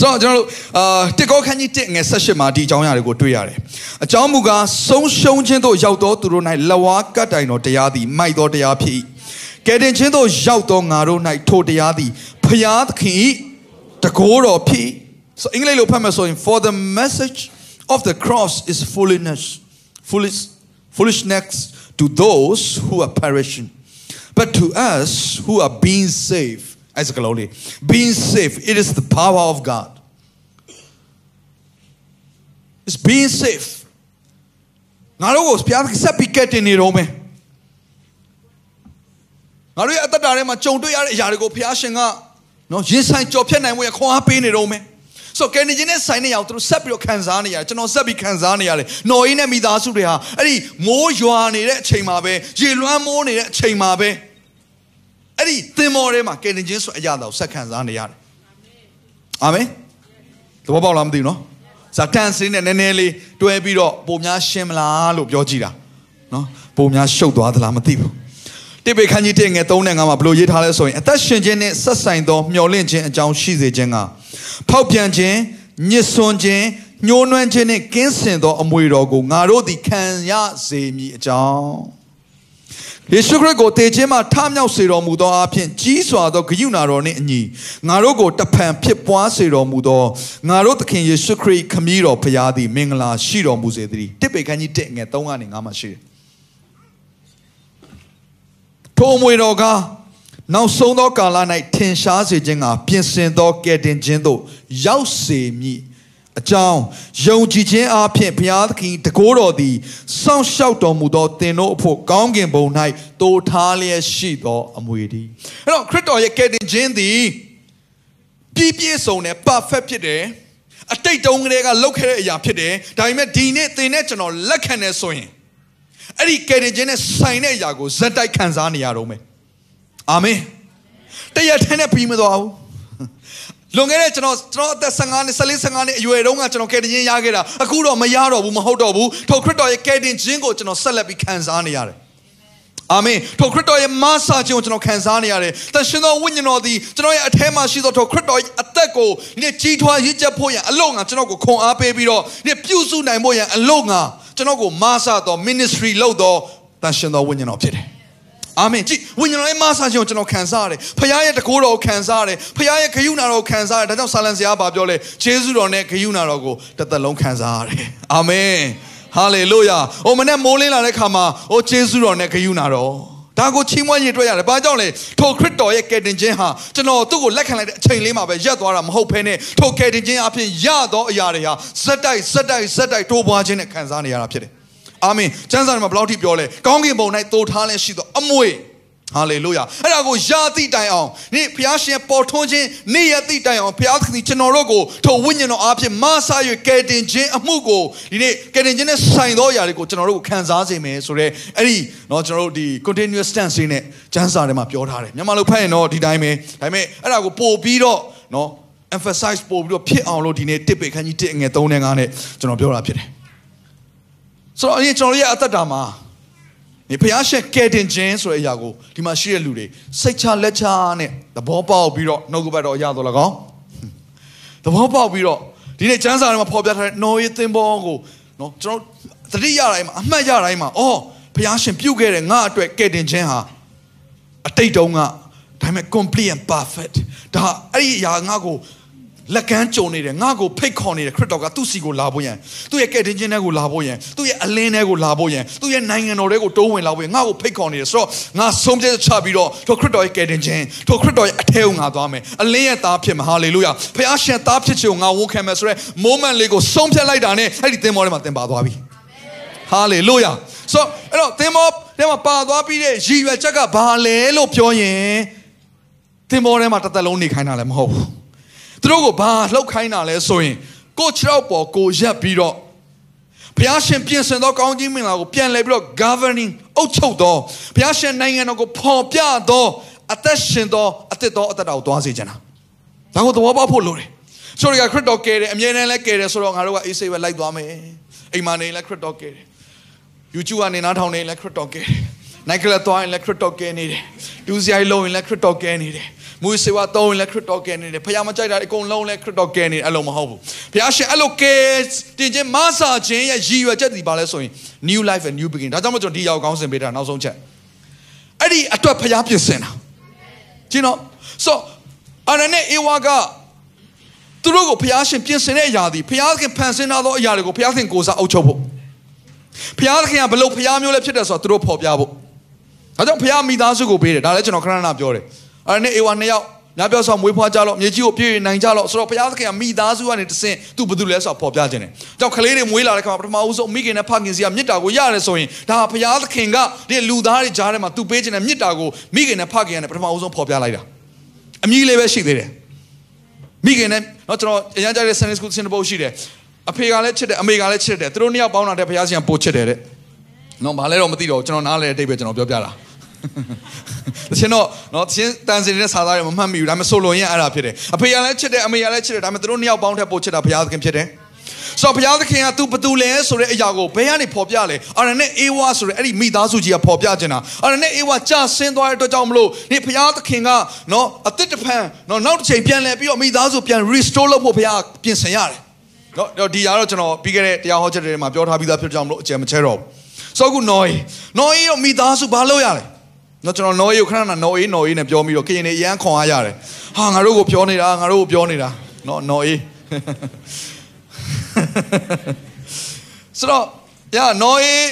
ဆိုတော့ကျွန်တော်တို့အာတစ်ကောခန်းကြီးတစ်ငယ်၁၈မှာဒီအကြောင်းအရာတွေကိုတွေ့ရတယ်။အကြောင်းမူကားဆုံးရှုံးခြင်းတို့ရောက်သောသူတို့၌လဝါကတ်တိုင်တော်တရားသည်မိုက်သောတရားဖြစ်၏။ကယ်တင်ခြင်းတို့ရောက်သောငါတို့၌ထိုတရားသည်ဖျားသခင်၏တကိုးတော်ဖြစ်။ So အင်္ဂလိပ်လိုဖတ်မယ်ဆိုရင် for the message of the cross is foolishness foolish foolishness to those who are perishing but to us who are being saved အဲ့စကလုံးလေး being safe it is the power of god it's being safe ငါတို့ကိုဘုရားဆက်ပြီးကဲတင်နေတော့မယ်ငါတို့ရဲ့အသက်တာထဲမှာကြုံတွေ့ရတဲ့အရာတွေကိုဘုရားရှင်ကနော်ရင်ဆိုင်ကြော်ဖြတ်နိုင်မှုရခွန်အားပေးနေတော့မယ်ဆိုကယ်နေခြင်းနဲ့ဆိုင်နေရအောင်သူတို့ဆက်ပြီးတော့ခံစားနေရတယ်ကျွန်တော်ဆက်ပြီးခံစားနေရတယ်နော်အင်းနဲ့မိသားစုတွေဟာအဲ့ဒီမိုးရွာနေတဲ့အချိန်မှာပဲရေလွှမ်းမိုးနေတဲ့အချိန်မှာပဲ အဲ့ဒီသင်္ဘောထဲမှာကယ်တင်ခြင်းဆိုအရာတော်ဆက်ခံစားနေရတယ်အာမင်သဘောပေါက်လားမသိဘူးနော်ဇာတန်စင်းနဲ့နည်းနည်းလေးတွဲပြီးတော့ပုံများရှင်းမလားလို့ပြောကြည့်တာနော်ပုံများရှုပ်သွားသလားမသိဘူးတိပေခန်းကြီးတဲ့ငယ်3နဲ့5မှာဘလို့ရေးထားလဲဆိုရင်အသက်ရှင်ခြင်းနဲ့ဆက်ဆိုင်သောမျှော်လင့်ခြင်းအကြောင်းရှိစေခြင်းကဖောက်ပြန်ခြင်းညစ်စွန်းခြင်းညှိုးနွမ်းခြင်းနဲ့ကင်းစင်သောအမွေတော်ကိုငါတို့သည်ခံရစေမည်အကြောင်း ယေရှုခရစ်ကိုတည်ခြင်းမှာထမြောက်စေတော်မူသောအဖြစ်ကြီးစွာသောဂရုဏာတော်နှင့်အညီငါတို့ကိုတဖန်ဖြစ်ပွားစေတော်မူသောငါတို့သခင်ယေရှုခရစ်ခမည်းတော်ဖရာသည်မင်္ဂလာရှိတော်မူစေတည်းတစ်ပေခန်းကြီး1ငယ်3ကနေ9မှာရှိတယ်ထိုအမွေတော်ကနောက်ဆုံးသောကာလ၌ထင်ရှားစေခြင်းကပြင်ဆင်သောကယ်တင်ခြင်းသို့ရောက်စေမည် အကြောင်းယုံကြည်ခြင်းအပြင်ဘုရားသခင်တကိုးတော်သည်စောင့်ရှောက်တော်မူသောသင်တို့အဖို့ကောင်းကင်ဘုံ၌တိုးထားလျက်ရှိသောအမွေတည်းအဲ့တော့ခရစ်တော်ရဲ့ကယ်တင်ခြင်းသည်ပြည့်ပြည့်စုံတယ် perfect ဖြစ်တယ်အတိတ်တုန်းကလေးကလောက်ခဲ့တဲ့အရာဖြစ်တယ်ဒါပေမဲ့ဒီနေ့သင်နဲ့ကျွန်တော်လက်ခံနေဆိုရင်အဲ့ဒီကယ်တင်ခြင်းနဲ့ဆိုင်တဲ့အရာကိုဇက်တိုက်ခံစားနေရတော့မယ်အာမင်တရက်ထဲနဲ့ပြီးမသွားဘူး လွန်ခဲ့တဲ့ကျွန်တော်ကျွန်တော်အသက်15နှစ်14 15နှစ်အရွယ်တုန်းကကျွန်တော်ကယ်တင်ခြင်းရခဲ့တာအခုတော့မရတော့ဘူးမဟုတ်တော့ဘူးထိုခရစ်တော်ရဲ့ကယ်တင်ခြင်းကိုကျွန်တော်ဆက်လက်ပြီးခံစားနေရတယ်အာမင်ထိုခရစ်တော်ရဲ့မဆာခြင်းကိုကျွန်တော်ခံစားနေရတယ်။တန်ရှင်သောဝိညာဉ်တော်သည်ကျွန်တော်ရဲ့အထဲမှာရှိသောထိုခရစ်တော်ရဲ့အသက်ကိုဒီကြီးထွားရည်ချက်ဖို့ရန်အလို့ငါကျွန်တော်ကိုခွန်အားပေးပြီးတော့ဒီပြုစုနိုင်ဖို့ရန်အလို့ငါကျွန်တော်ကိုမဆာသော ministry လုပ်သောတန်ရှင်သောဝိညာဉ်တော်ဖြစ်တယ်။ အာမင်ကြည့်ဝိညာဉ်တော်ရဲ့မဆာခြင်းကိုကျွန်တော်ခံစားရတယ်ဖခင်ရဲ့တကိုးတော်ကိုခံစားရတယ်ဖခင်ရဲ့ဂယုဏတော်ကိုခံစားရတယ်ဒါကြောင့်ဆာလံစရာဘာပြောလဲယေရှုတော်နဲ့ဂယုဏတော်ကိုတစ်သက်လုံးခံစားရတယ်အာမင်ဟာလေလုယာဟိုမနေ့မိုးလင်းလာတဲ့ခါမှာဟိုယေရှုတော်နဲ့ဂယုဏတော်ဒါကိုချီးမွမ်းရတွေ့ရတယ်။ဘာကြောင့်လဲ။ထိုခရစ်တော်ရဲ့ကယ်တင်ခြင်းဟာကျွန်တော်သူ့ကိုလက်ခံလိုက်တဲ့အချိန်လေးမှာပဲရပ်သွားတာမဟုတ်ဘဲနဲ့ထိုကယ်တင်ခြင်းအပြင်ရသောအရာတွေဟာဇက်တိုက်ဇက်တိုက်ဇက်တိုက်တိုးပွားခြင်းနဲ့ခံစားနေရတာဖြစ်တယ်။ အာမင်။ကျမ်းစာမှာဘယ်လောက်ထိပြောလဲ။ကောင်းကင်ဘုံ၌တိုးထားလဲရှိသောအမွေဟာလေလုယာအဲ့ဒါကိုယာတိတိုင်အောင်ဒီဘုရားရှင်ပေါ်ထွန်းခြင်းနေ့ရက်တိတိုင်အောင်ဘုရားသခင်ကျွန်တော်တို့ကိုထိုဝိညာဉ်တော်အားဖြင့်မဆာ၍ကယ်တင်ခြင်းအမှုကိုဒီနေ့ကယ်တင်ခြင်းနဲ့ဆိုင်သောအရာတွေကိုကျွန်တော်တို့ကိုခံစားစေမယ်ဆိုတော့အဲ့ဒီเนาะကျွန်တော်တို့ဒီ continuous tense နဲ့ကျမ်းစာထဲမှာပြောထားတယ်မြန်မာလိုဖတ်ရင်တော့ဒီတိုင်းပဲဒါပေမဲ့အဲ့ဒါကိုပို့ပြီးတော့เนาะ emphasize ပို့ပြီးတော့ဖြစ်အောင်လို့ဒီနေ့တစ်ပေခန်းကြီးတစ်ငယ်3နဲ့5နဲ့ကျွန်တော်ပြောတာဖြစ်တယ် ဆိုတော့အရင်ကျွန်တော်ရဲ့အသက်တာမှာဒီဘုရားရှင်ကယ်တင်ခြင်းဆိုတဲ့အရာကိုဒီမှာရှိတဲ့လူတွေစိတ်ချလက်ချနဲ့သဘောပေါက်ပြီးတော့နှုတ်ကပတ်တော်ရတော့လကောင်းသဘောပေါက်ပြီးတော့ဒီနေ့ကျမ်းစာထဲမှာဖော်ပြထားတဲ့နော်ရေးသင်္ဘောကိုနော်ကျွန်တော်သတိရတိုင်းမှာအမှတ်ရတိုင်းမှာအော်ဘုရားရှင်ပြုတ်ခဲ့တဲ့ငါအတွက်ကယ်တင်ခြင်းဟာအတိတ်တုန်းကဒါပေမဲ့ complete and perfect ဒါအဲ့ဒီအရာငါကို လက်ကမ်းကြုံနေတယ်ငါ့ကိုဖိတ်ခေါ်နေတယ်ခရစ်တော်ကသူ့စီကိုလာဖို့ရန်သူ့ရဲ့ကဲ့တင်ခြင်းတွေကိုလာဖို့ရန်သူ့ရဲ့အလင်းတွေကိုလာဖို့ရန်သူ့ရဲ့နိုင်ငံတော်တွေကိုတိုးဝင်လာဖို့ရန်ငါ့ကိုဖိတ်ခေါ်နေတယ်ဆိုတော့ငါဆုံးဖြတ်ချပြီးတော့ထိုခရစ်တော်ရဲ့ကဲ့တင်ခြင်းထိုခရစ်တော်ရဲ့အထဲကိုငါသွားမယ်အလင်းရဲ့သားဖြစ်မှာဟာလေလုယာဖခင်ရှင်သားဖြစ်ခြင်းကိုငါဝန်ခံမယ်ဆိုတော့ moment လေးကိုဆုံးဖြတ်လိုက်တာနဲ့အဲ့ဒီသင်္ဘောထဲမှာသင်ပါသွားပြီဟာလေလုယာဆိုအဲ့တော့သင်္ဘောထဲမှာပါသွားပြီးတဲ့ရည်ရွယ်ချက်ကဘာလဲလို့ပြောရင်သင်္ဘောထဲမှာတစ်သက်လုံးနေခိုင်းတာလည်းမဟုတ်ဘူး သူတို့ကိုဘာလှုပ်ခိုင်းတာလဲဆိုရင်ကိုခြေောက်ပေါ်ကိုရက်ပြီးတော့ဘုရားရှင်ပြင်ဆင်သောကောင်းကြီးမင်္ဂလာကိုပြန်လဲပြီးတော့ governing အုပ်ချုပ်သောဘုရားရှင်နိုင်ငံတော်ကိုဖော်ပြသောအသက်ရှင်သောအသက်သောအသက်တာကိုသွားစေချင်တာဒါကိုသဘောပေါက်ဖို့လိုတယ်ဆိုတော့ခရစ်တော်ကယ်တယ်အမြဲတမ်းလဲကယ်တယ်ဆိုတော့ငါတို့ကအေးဆေးပဲလိုက်သွားမယ်အိမ်မှာနေလဲခရစ်တော်ကယ်တယ် YouTube ကနေနားထောင်နေလဲခရစ်တော်ကယ်တယ်နိုင်ကလသွားရင်လဲခရစ်တော်ကယ်နေတယ်ဒူးစရိုက်လုံးရင်လဲခရစ်တော်ကယ်နေတယ် မူစေဝါတောင်းရင်လည်းခရစ်တော်ကယ်နေတယ်ဖခင်မကြိုက်တာအကုန်လုံးလည်းခရစ်တော်ကယ်နေအဲ့လိုမဟုတ်ဘူးဖခင်ရှင်အဲ့လိုကယ်တင်ခြင်းမဆာခြင်းရဲ့ရည်ရွယ်ချက်ဒီပါလဲဆိုရင် new life and new beginning ဒါကြောင့်မို့ကျွန်တော်ဒီရောက်ကောင်းစင်ပေးတာနောက်ဆုံးချက်အဲ့ဒီအတွက်ဖခင်ပြင်ဆင်တာကျင်းတော့ so အနနဲ့အေဝါကသူတို့ကိုဖခင်ရှင်ပြင်ဆင်တဲ့အရာဒီဖခင်ဖန်ဆင်းထားသောအရာတွေကိုဖခင်ကိုစားအုပ်ချုပ်ဖို့ဖခင်ကဘလို့ဖခင်မျိုးလဲဖြစ်တယ်ဆိုတော့သူတို့ဖော်ပြဖို့ဒါကြောင့်ဖခင်မိသားစုကိုပေးတယ်ဒါလည်းကျွန်တော်ခဏခဏပြောတယ် အဲ့နဲ့အေဝါနှစ်ယောက်ညပြောဆောင်မွေးဖွားကြလို့မြေကြီးကိုပြည့်နိုင်ကြလို့ဆိုတော့ဘုရားသခင်ကမိသားစုကနေတဆင့်သူဘယ်သူလဲဆိုတော့ပေါ်ပြခြင်းတယ်။ကြောင့်ကလေးတွေမွေးလာတဲ့ခါမှာပထမဦးဆုံးမိခင်နဲ့ဖခင်စီကမြစ်တာကိုရတယ်ဆိုရင်ဒါဘုရားသခင်ကဒီလူသားတွေကြားထဲမှာသူပေးခြင်းနဲ့မြစ်တာကိုမိခင်နဲ့ဖခင်နဲ့ပထမဦးဆုံးပေါ်ပြလိုက်တာ။အမည်လေးပဲရှိသေးတယ်။မိခင်နဲ့တော့ကျွန်တော်အရန်ကြတဲ့ Sunday School ဆင်းတဲ့ပုတ်ရှိတယ်။အဖေကလည်းချစ်တယ်အမေကလည်းချစ်တယ်သူတို့နှစ်ယောက်ပေါင်းတာတဲ့ဘုရားရှင်ပို့ချစ်တယ်တဲ့။နော်ဘာလဲတော့မသိတော့ကျွန်တော်နားလဲအတိတ်ပဲကျွန်တော်ပြောပြတာ။ တချင်တော့နော်တချင်တန်စင်နေတဲ့စာသားတွေမမှတ်မိဘူးဒါပေမဲ့ဆိုလိုရင်အဲ့ဒါဖြစ်တယ်အဖေကလည်းချစ်တယ်အမေကလည်းချစ်တယ်ဒါပေမဲ့သူတို့နှစ်ယောက်ပေါင်းထက်ပိုချစ်တာဘုရားသခင်ဖြစ်တယ်ဆိုတော့ဘုရားသခင်က तू ဘသူလဲဆိုတဲ့အရာကိုဘယ်ကနေဖော်ပြလဲအာရနဲ့အေဝါဆိုတဲ့အဲ့ဒီမိသားစုကြီးကဖော်ပြနေတာအာရနဲ့အေဝါကြာဆင်းသွားတဲ့အတွက်ကြောင့်မလို့ဒီဘုရားသခင်ကနော်အသစ်တစ်ဖန်နော်နောက်တစ်ချိန်ပြန်လဲပြီးတော့မိသားစုပြန် restore လုပ်ဖို့ဘုရားပြင်ဆင်ရတယ်နော်ဒီຢာတော့ကျွန်တော်ပြီးခဲ့တဲ့တရားဟောချက်တွေမှာပြောထားပြီးသားဖြစ်ကြောင်းမလို့အကျယ်မချဲတော့ဘူးဆိုအခုနော်နော်အေးတော့မိသားစုဘာလုပ်ရလဲ နော်ကျွန်တော်နော်အေးကိုခဏခဏနော်အေးနော်အေးနဲ့ပြောပြီးတော့ကရင်နေအရန်ခွန်အားရတယ်ဟာငါတို့ကိုပြောနေတာငါတို့ကိုပြောနေတာနော်နော်အေးဆိုတော့ရနော်အေး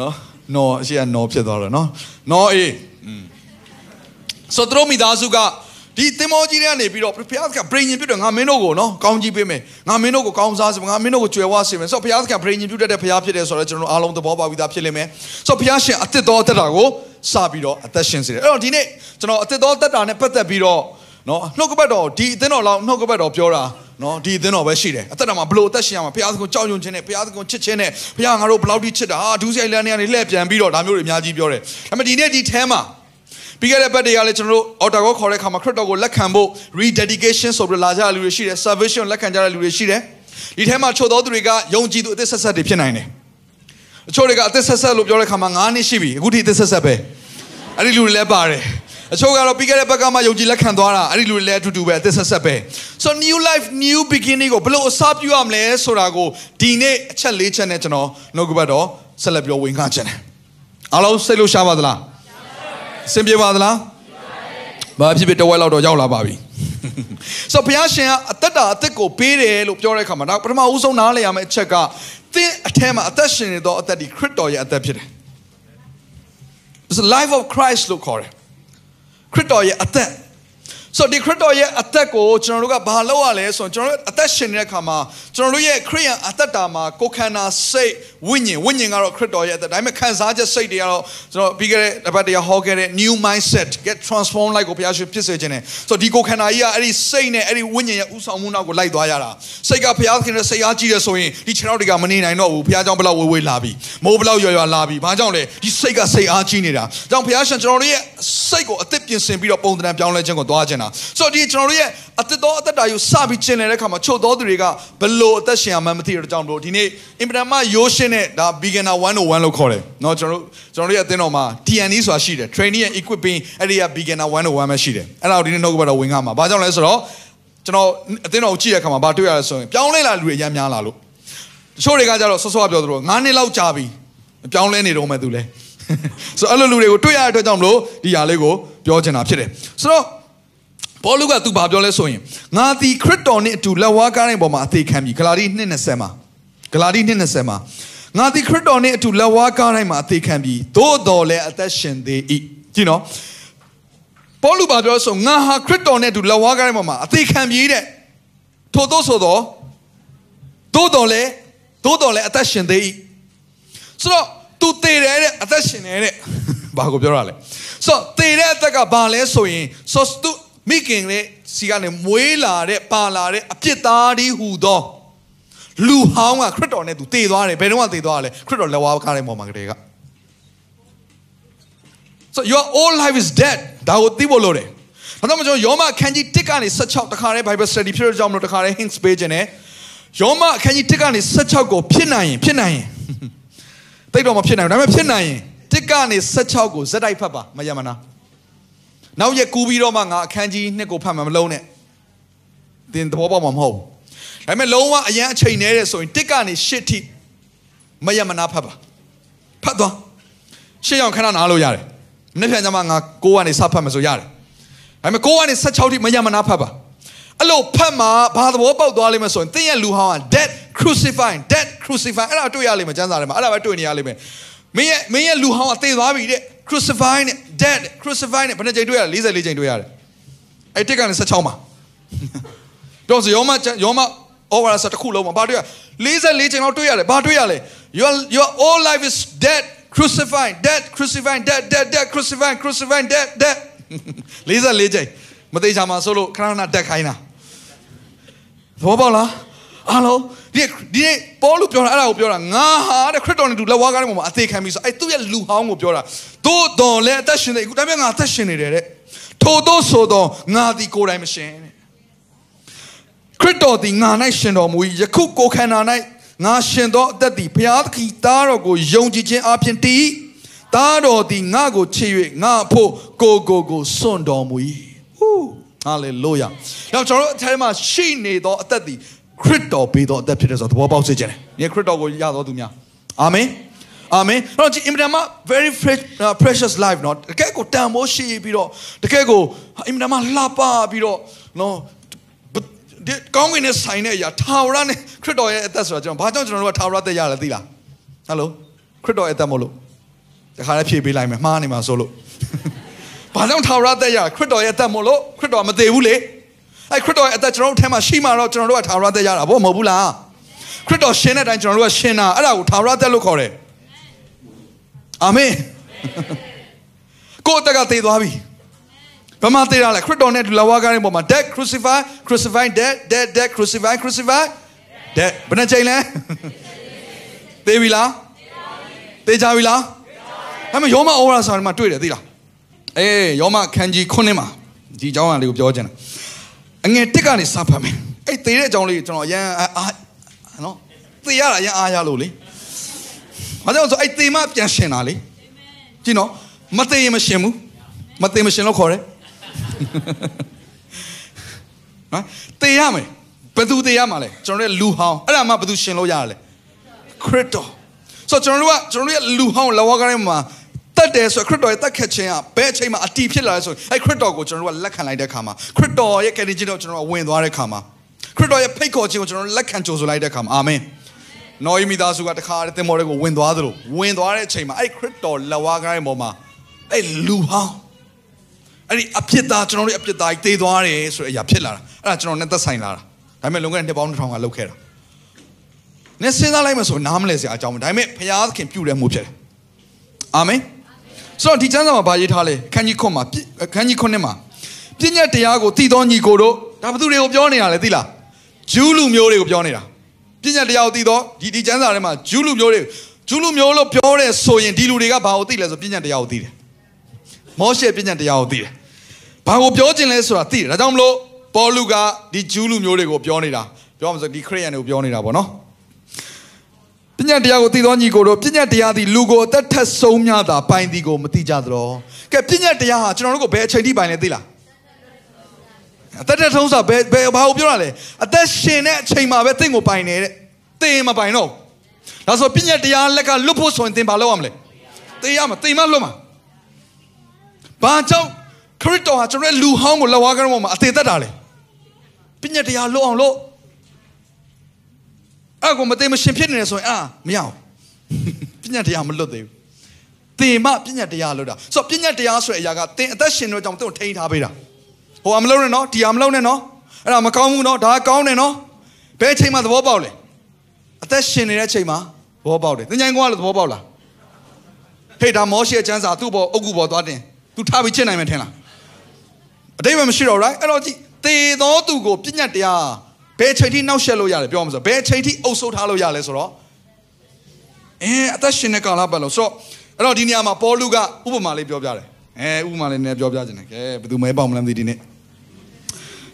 နော်နော်အရှိကနော်ဖြစ်သွားတော့နော်နော်အေးဆိုတော့မိသားစုက ဒီသင်္ဘောကြီးတွေကနေပြီးတော့ဘုရားသခင်ဗြိဉ္ဉ်ပြုတ်တယ်ငါမင်းတို့ကိုနော်ကောင်းကြီးပေးမယ်ငါမင်းတို့ကိုကောင်းစားစေမယ်ငါမင်းတို့ကိုကြွယ်ဝစေမယ်ဆိုတော့ဘုရားသခင်ဗြိဉ္ဉ်ပြုတ်တဲ့ဘုရားဖြစ်တယ်ဆိုတော့ကျွန်တော်အားလုံးသဘောပေါက်ပြီးသားဖြစ်လိမ့်မယ်ဆိုတော့ဘုရားရှင်အသက်တော်အသက်တာကိုစပြီးတော့အသက်ရှင်စေတယ်အဲ့တော့ဒီနေ့ကျွန်တော်အသက်တော်အသက်တာနဲ့ပတ်သက်ပြီးတော့နော်နှုတ်ကပတ်တော်ဒီအသင်းတော်လောက်နှုတ်ကပတ်တော်ပြောတာနော်ဒီအသင်းတော်ပဲရှိတယ်အသက်တာမှာဘလို့အသက်ရှင်ရမှာဘုရားသခင်ကြောက်ရွံ့ခြင်းနဲ့ဘုရားသခင်ချစ်ခြင်းနဲ့ဘုရားငါတို့ဘလောက်ထိချစ်တာဟာဒူးဆိုင်လန်နေကနေလှည့်ပြန်ပြီးတော့ဒါမျိုးတွေအများကြီးပြောတယ်ဒါပေမဲ့ဒီနေ့ဒီထဲမှာ ပြီးခဲ့တဲ့ဘက်တွေကလည်းကျွန်တော်တို့ outer ကိုခေါ်တဲ့အခါမှာခရစ်တော်ကိုလက်ခံဖို့ rededication ဆိုပြီးလာကြတဲ့လူတွေရှိတယ် salvation လက်ခံကြတဲ့လူတွေရှိတယ်ဒီထဲမှာချို့သောသူတွေကယုံကြည်သူအသက်ဆက်ဆက်တွေဖြစ်နိုင်တယ်အချို့တွေကအသက်ဆက်ဆက်လို့ပြောတဲ့အခါမှာ9နှစ်ရှိပြီအခုထိအသက်ဆက်ဆက်ပဲအဲ့ဒီလူတွေလည်းပါတယ်အချို့ကတော့ပြီးခဲ့တဲ့ဘက်ကမှယုံကြည်လက်ခံသွားတာအဲ့ဒီလူတွေလည်းအတူတူပဲအသက်ဆက်ဆက်ပဲ so new life new beginning ကိုဘယ်လိုအစပြုရမလဲဆိုတာကိုဒီနေ့အချက်၄ချက်နဲ့ကျွန်တော်နှုတ်ကပတ်တော့ဆက်လက်ပြောဝင်ခါချင်တယ်အားလုံးစိတ်လို့ရှားပါသလား စင်ပြေပါသလားဘာဖြစ်ဖြစ်တဝက်လောက်တော့ရောက်လာပါပြီဆိုဘုရားရှင်ကအသက်တာအသက်ကိုပေးတယ်လို့ပြောတဲ့အခါမှာဒါပထမဦးဆုံးနားလည်ရမယ့်အချက်ကသင်အထဲမှာအသက်ရှင်နေသောအသက်ဒီခရစ်တော်ရဲ့အသက်ဖြစ်တယ် It's the life of Christ လို့ခေါ်တယ်ခရစ်တော်ရဲ့အသက် ဆိုဒီခရစ်တော်ရဲ့အသက်ကိုကျွန်တော်တို့ကဘာလုပ်ရလဲဆိုတော့ကျွန်တော်တို့အသက်ရှင်နေတဲ့အခါမှာကျွန်တော်တို့ရဲ့ခရိယန်အသက်တာမှာကိုယ်ခန္ဓာစိတ်ဝိညာဉ်ဝိညာဉ်ကတော့ခရစ်တော်ရဲ့အသက်ဒါပေမဲ့ခံစားချက်စိတ်တွေကတော့ကျွန်တော်ပြီးခဲ့တဲ့တပတ်တရားဟောခဲ့တဲ့ new mindset get transform လိုက်ကိုဘုရားရှင်ဖြစ်စေခြင်းနဲ့ဆိုတော့ဒီကိုယ်ခန္ဓာကြီးကအဲ့ဒီစိတ်နဲ့အဲ့ဒီဝိညာဉ်ရဲ့ဥဆောင်မှုနောက်ကိုလိုက်သွားရတာစိတ်ကဘုရားခင်ရဲ့စိတ်အားကြီးတယ်ဆိုရင်ဒီခြေထောက်တွေကမနေနိုင်တော့ဘူးဘုရားကြောင့်ဘယ်လောက်ဝေးဝေးလာပြီမိုးဘယ်လောက်ရွရွလာပြီဘာကြောင့်လဲဒီစိတ်ကစိတ်အားကြီးနေတာကြောင့်ဘုရားရှင်ကျွန်တော်တို့ရဲ့စိတ်ကိုအသက်ပြင်ဆင်ပြီးတော့ပုံသဏ္ဍာန်ပြောင်းလဲခြင်းကိုသွားခြင်းတာဆိုတော့ဒီကျွန်တော်တို့ရဲ့အသက်တော်အသက်တာယူစပြီးကျင်လည်တဲ့အခါမှာချုပ်တော်သူတွေကဘလို့အသက်ရှင်ရမှန်းမသိတဲ့ကြောင့်တို့ဒီနေ့အင်ပဒမရိုးရှင်းတဲ့ဒါ beginner 101လို့ခေါ်တယ်เนาะကျွန်တော်တို့ကျွန်တော်တို့ရဲ့အသင်းတော်မှာ TNE ဆိုတာရှိတယ် training and equipping အဲ့ဒီက beginner 101ပဲရှိတယ်အဲ့ဒါကိုဒီနေ့နှုတ်ကပတ်တော်ဝင်ခါမှာဘာကြောင့်လဲဆိုတော့ကျွန်တော်အသင်းတော်ကိုကြည့်တဲ့အခါမှာဘာတွေ့ရလဲဆိုရင်ပြောင်းလဲလာလူတွေအများများလာလို့တချို့တွေကကြတော့ဆော့ဆော့ပြောသလို9နှစ်လောက်ကြာပြီပြောင်းလဲနေတော့မှသူလဲဆိုအဲ့လိုလူတွေကိုတွေ့ရတဲ့အတွက်ကြောင့်မလို့ဒီຢာလေးကိုပြောချင်တာဖြစ်တယ်ဆိုတော့ ပေါလုကသူဘာပြောလဲဆိုရင်ငါသည်ခရစ်တော်နှင့်အတူလက်ဝါးကားတဲ့ပေါ်မှာအသေးခံပြီဂလာတိ2:20မှာဂလာတိ2:20မှာငါသည်ခရစ်တော်နှင့်အတူလက်ဝါးကားတိုင်းမှာအသေးခံပြီသို့တော်လည်းအသက်ရှင်သေး၏ကြည့်နော်ပေါလုဘာပြောဆိုငါဟာခရစ်တော်နဲ့အတူလက်ဝါးကားတိုင်းပေါ်မှာအသေးခံပြီတဲ့ထို့သောဆိုတော့သို့တော်လည်းသို့တော်လည်းအသက်ရှင်သေး၏ဆိုတော့ तू သေတယ်တဲ့အသက်ရှင်တယ်တဲ့ဘာကိုပြောရလဲဆိုတော့သေတဲ့အသက်ကဘာလဲဆိုရင်ဆို तू မိခင်လေစီကနေမွေးလာတဲ့ပါလာတဲ့အပြစ်သားဒီဟူသောလူဟောင်းကခရစ်တော်နဲ့သူတည်သွားတယ်ဘယ်တော့မှတည်သွားရလဲခရစ်တော်လက်ဝါးကားတဲ့ပုံမှာကလေးက so your all life is dead ဒါကိုသိဖို့လိုတယ်ဒါကြောင့်မကျွန်တော်ယောမအခန်းကြီး1ကနေ16တခါတည်း Bible study ဖြစ်တဲ့ကြောင့်မလို့တခါတည်း hints ပေးခြင်းနဲ့ယောမအခန်းကြီး1ကနေ16ကိုဖြစ်နိုင်ရင်ဖြစ်နိုင်ရင်တိတ်တော့မဖြစ်နိုင်ဘူးဒါပေမဲ့ဖြစ်နိုင်ရင်1ကနေ16ကိုဇက်တိုက်ဖတ်ပါမယမနာ နောက်ရက်ကူးပြီးတော့မှငါအခန်းကြီး2ကိုဖတ်မှာမလုံးနဲ့သင်သဘောပေါက်မှာမဟုတ်ဘူးဒါပေမဲ့လုံးဝအရန်အချိန်နေတဲ့ဆိုရင်1ကနေ8ထိမယမနာဖတ်ပါဖတ်သွားရှေ့အောင်ခဏနားလို့ရတယ်မနေ့ပြန်ကြမှာငါ6ကနေစဖတ်မယ်ဆိုရတယ်ဒါပေမဲ့6ကနေ16ထိမယမနာဖတ်ပါအဲ့လိုဖတ်မှာဘာသဘောပေါက်သွားလိမ့်မယ်ဆိုရင်သင်ရဲ့လူဟောင်းက dead crucifying dead crucifying အဲ့ဒါတွေ့ရလိမ့်မယ်ကျမ်းစာထဲမှာအဲ့ဒါပဲတွေ့နေရလိမ့်မယ်မင်းရဲ့မင်းရဲ့လူဟောင်းကသေသွားပြီတဲ့ crucifying နဲ့ dead crucifying နဲ့ဘယ်နှကြိမ်တွေ့ရလဲ44ကြိမ်တွေ့ရတယ်အဲ့တစ်ကနေ16မှာတော့ယောမယောမ over ဆိုတခုလုံးမှာဘာတွေ့ရ44ကြိမ်လောက်တွေ့ရတယ်ဘာတွေ့ရလဲ your your all life is dead crucifying dead crucifying dead dead dead crucifying crucifying dead dead 44ကြိမ်မသေးချာမှာဆိုလို့ခဏခဏတက်ခိုင်းတာဘောပေါက်လား အားလုံးဒီဒီပေါ်လို့ပြောတာအဲ့ဒါကိုပြောတာငါဟာတဲ့ခရစ်တော်နဲ့တူလက်ဝါးကားတဲ့ပုံမှာအသေးခံပြီးဆိုအဲ့သူ့ရဲ့လူဟောင်းကိုပြောတာသို့တော်လည်းအသက်ရှင်နေအခုဒါပေမဲ့ငါအသက်ရှင်နေတယ်တဲ့ထို့သောဆိုတော့ငါဒီကိုယ်တိုင်မရှင်တဲ့ခရစ်တော်သည်ငါ၌ရှင်တော်မူ၏ယခုကိုခန္ဓာ၌ငါရှင်သောအသက်သည်ဘုရားသခင်သားတော်ကိုယုံကြည်ခြင်းအပြင်တည်သားတော်သည်ငါကိုချစ်၍ငါအဖို့ကိုကိုကိုစွန့်တော်မူ၏ဟူးဟာလေလုယာ။နောက်ကျွန်တော်တို့အထဲမှာရှိနေသောအသက်သည် ခရစ်တော်ပေးသောအသက်ဖြစ်တဲ့ဆိုတော့သဘောပေါက်စေခြင်း။ဒီခရစ်တော်ကိုရတော်သူများ။အာမင်။အာမင်။တော့ဒီအင်မတန်မှ very precious life เนาะတကယ်ကိုတန်ဖိုးရှိပြီးတော့တကယ်ကိုအင်မတန်မှလှပပြီးတော့နော်ဒီကောင်းကင်နဲ့ဆိုင်တဲ့အရာထာဝရနဲ့ခရစ်တော်ရဲ့အသက်ဆိုတာကျွန်တော်ဘာကြောင့်ကျွန်တော်တို့ကထာဝရသက်ရလဲသိလား။ဟယ်လိုခရစ်တော်ရဲ့အသက်မို့လို့တခါလည်းဖြည့်ပေးလိုက်မယ်မှားနေမှာဆိုလို့ဘာကြောင့်ထာဝရသက်ရခရစ်တော်ရဲ့အသက်မို့လို့ခရစ်တော်မသေးဘူးလေ အဲခရစ်တော်ရဲ့အသက်ကျွန်တော်တို့ထဲမှာရှိမှတော့ကျွန်တော်တို့ကထာဝရသက်ရတာဘောမဟုတ်ဘူးလားခရစ်တော်ရှင်တဲ့အတိုင်းကျွန်တော်တို့ကရှင်တာအဲ့ဒါကိုထာဝရသက်လို့ခေါ်တယ်အာမင်ကိုယ်တက်ကသေသွားပြီဘာမှသေရလဲခရစ်တော်နဲ့လဝါကားတဲ့ပုံမှာ dead crucify crucify dead dead dead crucify crucify dead ဘယ်နှချိန်လဲသေပြီလားသေကြပြီလားဒါပေမဲ့ယောမဩဝါဒစာထဲမှာတွေ့တယ်သိလားအေးယောမခန်းကြီး9မှာဒီအကြောင်းအရာလေးကိုပြောချင်တာ အငယ်တစ်ကနေစဖတ်မယ်အဲ့သေတဲ့အကြောင်းလေးကျွန်တော်အရန်အာနော်သေရတာအရန်အားရလို့လေဘာကြောင့်ဆိုအဲ့သေမှပြန်ရှင်တာလေကြည့်နော်မသေရင်မရှင်ဘူးမသေမရှင်လို့ခေါ်တယ်နော်သေရမယ်ဘယ်သူသေရမှာလဲကျွန်တော်တို့လူဟောင်းအဲ့ဒါမှဘယ်သူရှင်လို့ရရလဲခရစ်တော်ဆိုတော့ကျွန်တော်တို့ကကျွန်တော်တို့ရဲ့လူဟောင်းလောကထဲမှာ တတ်တယ်ဆိုခရစ်တော်ရဲ့တတ်ခတ်ခြင်းကဘယ်အချိန်မှာအတီးဖြစ်လာလဲဆိုအဲ့ခရစ်တော်ကိုကျွန်တော်တို့ကလက်ခံလိုက်တဲ့အခါမှာခရစ်တော်ရဲ့ကယ်တင်ခြင်းကိုကျွန်တော်တို့ဝင်သွားတဲ့အခါမှာခရစ်တော်ရဲ့ဖိတ်ခေါ်ခြင်းကိုကျွန်တော်တို့လက်ခံကြိုဆိုလိုက်တဲ့အခါမှာအာမင်နော်ဤမိသားစုကတခါတည်းတင်မော်တွေကိုဝင်သွားသလိုဝင်သွားတဲ့အချိန်မှာအဲ့ခရစ်တော်လက်ဝါးကိုင်းပေါ်မှာအဲ့လူဟောင်းအဲ့ဒီအဖြစ်သားကျွန်တော်တို့အဖြစ်သားကြီးတေးသွားတယ်ဆိုတဲ့အရာဖြစ်လာတာအဲ့ဒါကျွန်တော်နဲ့သက်ဆိုင်လာတာဒါပေမဲ့လွန်ခဲ့တဲ့နှစ်ပေါင်း2000ကလောက်ခဲ့တာနည်းစဉ်းစားလိုက်မှဆိုနားမလဲစရာအကြောင်းမဒါပေမဲ့ဘုရားသခင်ပြုတယ်မှုဖြစ်တယ်အာမင် ဆိုတော့ဒီကျမ်းစာမှာဗာရေးထားလဲခန်းကြီးခွန်းမှာခန်းကြီးခွန်းနဲ့မှာပြည့်ညတ်တရားကိုတည်တော်ညီကိုတို့ဒါဘသူတွေကိုပြောနေတာလဲသိလားဂျူးလူမျိုးတွေကိုပြောနေတာပြည့်ညတ်တရားကိုတည်တော်ဒီဒီကျမ်းစာထဲမှာဂျူးလူမျိုးတွေဂျူးလူမျိုးလို့ပြောတဲ့ဆိုရင်ဒီလူတွေကဘာကိုသိလဲဆိုပြည့်ညတ်တရားကိုသိတယ်မောရှေပြည့်ညတ်တရားကိုသိတယ်ဘာကိုပြောခြင်းလဲဆိုတာသိတယ်ဒါကြောင့်မလို့ပေါလုကဒီဂျူးလူမျိုးတွေကိုပြောနေတာပြောမှဆိုဒီခရစ်ယာန်တွေကိုပြောနေတာပေါ့နော် ပညာတရားကိုသိသောညီကိုတို့ပညာတရားသည်လူကိုအသက်ထက်ဆုံးများတာပိုင်သည်ကိုမသိကြသလိုကဲပညာတရားဟာကျွန်တော်တို့ကိုဘယ်အချိန်ထိပိုင်လဲသိလားအသက်ထက်ဆုံးဆိုတာဘယ်ဘယ်ဘာကိုပြောတာလဲအသက်ရှင်တဲ့အချိန်မှာပဲသင်ကိုပိုင်နေတဲ့သင်မပိုင်တော့ဒါဆိုပညာတရားလက်ကလွတ်ဖို့ဆိုရင်သင်ဘာလုပ်ရမလဲသိရမှာသိမှလွတ်မှာဘာကြောင့်ခရစ်တော်ဟာကျွန်တော်ရဲ့လူဟောင်းကိုလက်ဝါးကမ်းပေါ်မှာအသေးသက်တာလေပညာတရားလွတ်အောင်လို့ အဲ့ကိုမသိမရှင်ဖြစ်နေတယ်ဆိုရင်အာမရအောင်ပညာတရားမလွတ်သေးဘူးတင်မပညာတရားလွတ်တာဆိုတော့ပညာတရားဆိုတဲ့အရာကတင်အသက်ရှင်တော့ကြောင့်တင်ထိန်းထားပေးတာဟိုအမလုံးနဲ့နော်ဒီအမလုံးနဲ့နော်အဲ့ဒါမကောင်းဘူးနော်ဒါကောင်းတယ်နော်ဘယ်အချိန်မှသဘောပေါက်လဲအသက်ရှင်နေတဲ့အချိန်မှာသဘောပေါက်တယ်သင်္ချိုင်းကောကလည်းသဘောပေါက်လားဟေးဒါမောရှိရဲ့ကျမ်းစာသူ့ဘောအုတ်ကူဘောသွားတင်သူထားပြီးချစ်နိုင်မယ်ထင်လားအတိတ်ပဲမရှိတော့ right အဲ့တော့ကြည့်သေသောသူကိုပြညတ်တရား ဘယ်အချိန်ထိနှောက်ယှက်လို့ရလဲပြောမှာဆိုဘယ်အချိန်ထိအုပ်ဆိုးထားလို့ရလဲဆိုတော့အဲအသက်ရှင်တဲ့ကာလပတ်လို့ဆိုတော့အဲ့တော့ဒီနေရာမှာပေါလုကဥပမာလေးပြောပြတယ်အဲဥပမာလေးနည်းပြောပြခြင်းတယ်ကဲဘယ်သူမဲပေါင်မလဲမသိဒီနေ့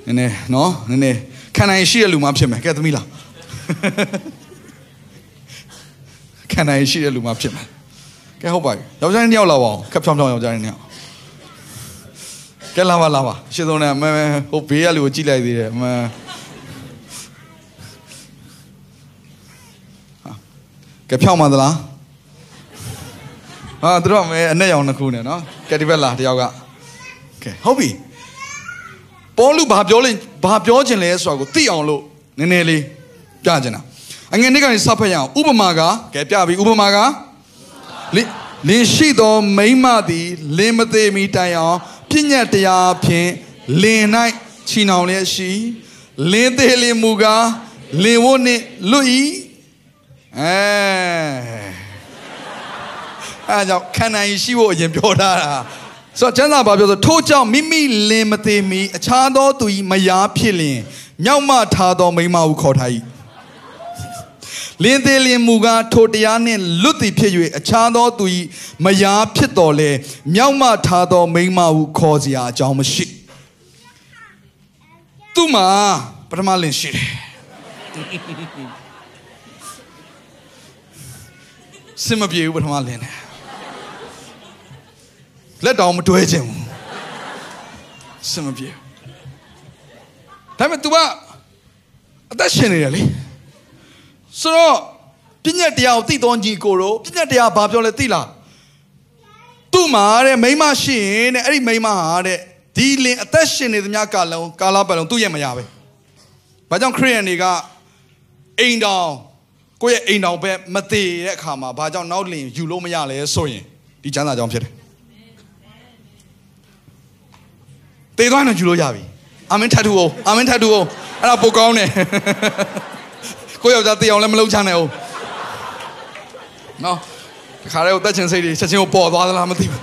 နည်းနည်းနော်နည်းနည်းခံနိုင်ရှိတဲ့လူမှဖြစ်မယ်ကဲသမီးလားခံနိုင်ရှိတဲ့လူမှဖြစ်မယ်ကဲဟုတ်ပါပြီယောက်ျားနှစ်ယောက်လာပါအောင်ခက်ဖြောင်းဖြောင်းယောက်ျားနှစ်ယောက်ကဲလာပါလာပါရှင်းဆုံးနဲ့မဟိုဘေးကလူကိုကြည့်လိုက်သေးတယ်မ ကဲဖြောင်းမှသလားဟာတို့မဲအနဲ့ရောင်နှစ်ခုနဲ့နော်ကဲဒီဘက်လာတယောက်ကကဲဟုတ်ပြီပေါလုဘာပြောလဲဘာပြောခြင်းလဲဆိုတာကိုသိအောင်လို့နည်းနည်းလေးပြချင်တာအငယ်နေ့ကနေစဖတ်ရအောင်ဥပမာကကဲပြပြီဥပမာကလင်းလင်းရှိသောမိမသည်လင်းမသေးမီတိုင်အောင်ပြညတ်တရားဖြင့်လင်း၌ချီနှောင်လျက်ရှိလင်းသေးလင်းမူကားလင်းဝတ်နှင့်လွတ်၏ အဲအဲကြောင့်ခန္ဓာရင်ရှိဖို့အရင်ပြောထားတာဆိုတော့ကျမ်းစာဘာပြောဆိုထို့ကြောင့်မိမိလင်မသေးမီအခြားသောသူ၏မယားဖြစ်လျင်မြောက်မထားသောမိမဟုခေါ်ထား၏လင်းသေးလင်းမူကားထိုတရားနှင့်လွတ်သည်ဖြစ်၍အခြားသောသူ၏မယားဖြစ်တော်လဲမြောက်မထားသောမိမဟုခေါ်စရာအကြောင်းမရှိသူမှာပထမလင်ရှိတယ် စင်မပြေဘူးပထမလင်တယ်လက်တောင်မတွဲခြင်းဘူးစင်မပြေဒါပေမဲ့ तू ကအသက်ရှင်နေတယ်လေဆိုတော့ပြည့်ညက်တရားကိုသိတော်ကြီးကိုတော့ပြည့်ညက်တရားဘာပြောလဲသိလားသူ့မှာတဲ့မိမရှိရင်တဲ့အဲ့ဒီမိမဟာတဲ့ဒီလင်အသက်ရှင်နေသမျှကာလုံးကာလပတ်လုံးသူ့ရဲ့မရပဲဘာကြောင့်ခရိယန်တွေကအိမ်တောင် ကိုယ့်ရဲ့အိမ်တောင်ပဲမသေးတဲ့အခါမှာဘာကြောင့်နောက်လင်ယူလို့မရလဲဆိုရင်ဒီချမ်းသာကြောင့်ဖြစ်တယ်တေးသွားရင်ယူလို့ရပြီအာမင်ထထူအောင်အာမင်ထထူအောင်အဲ့ဒါပိုကောင်းတယ်ကိုယောက်ျားတေးအောင်လည်းမလုပ်ချမ်းနဲ့အောင်နော်ခါရဲကိုတက်ချင်စိတ်တွေချက်ချင်းကိုပေါ်သွားသလားမသိဘူး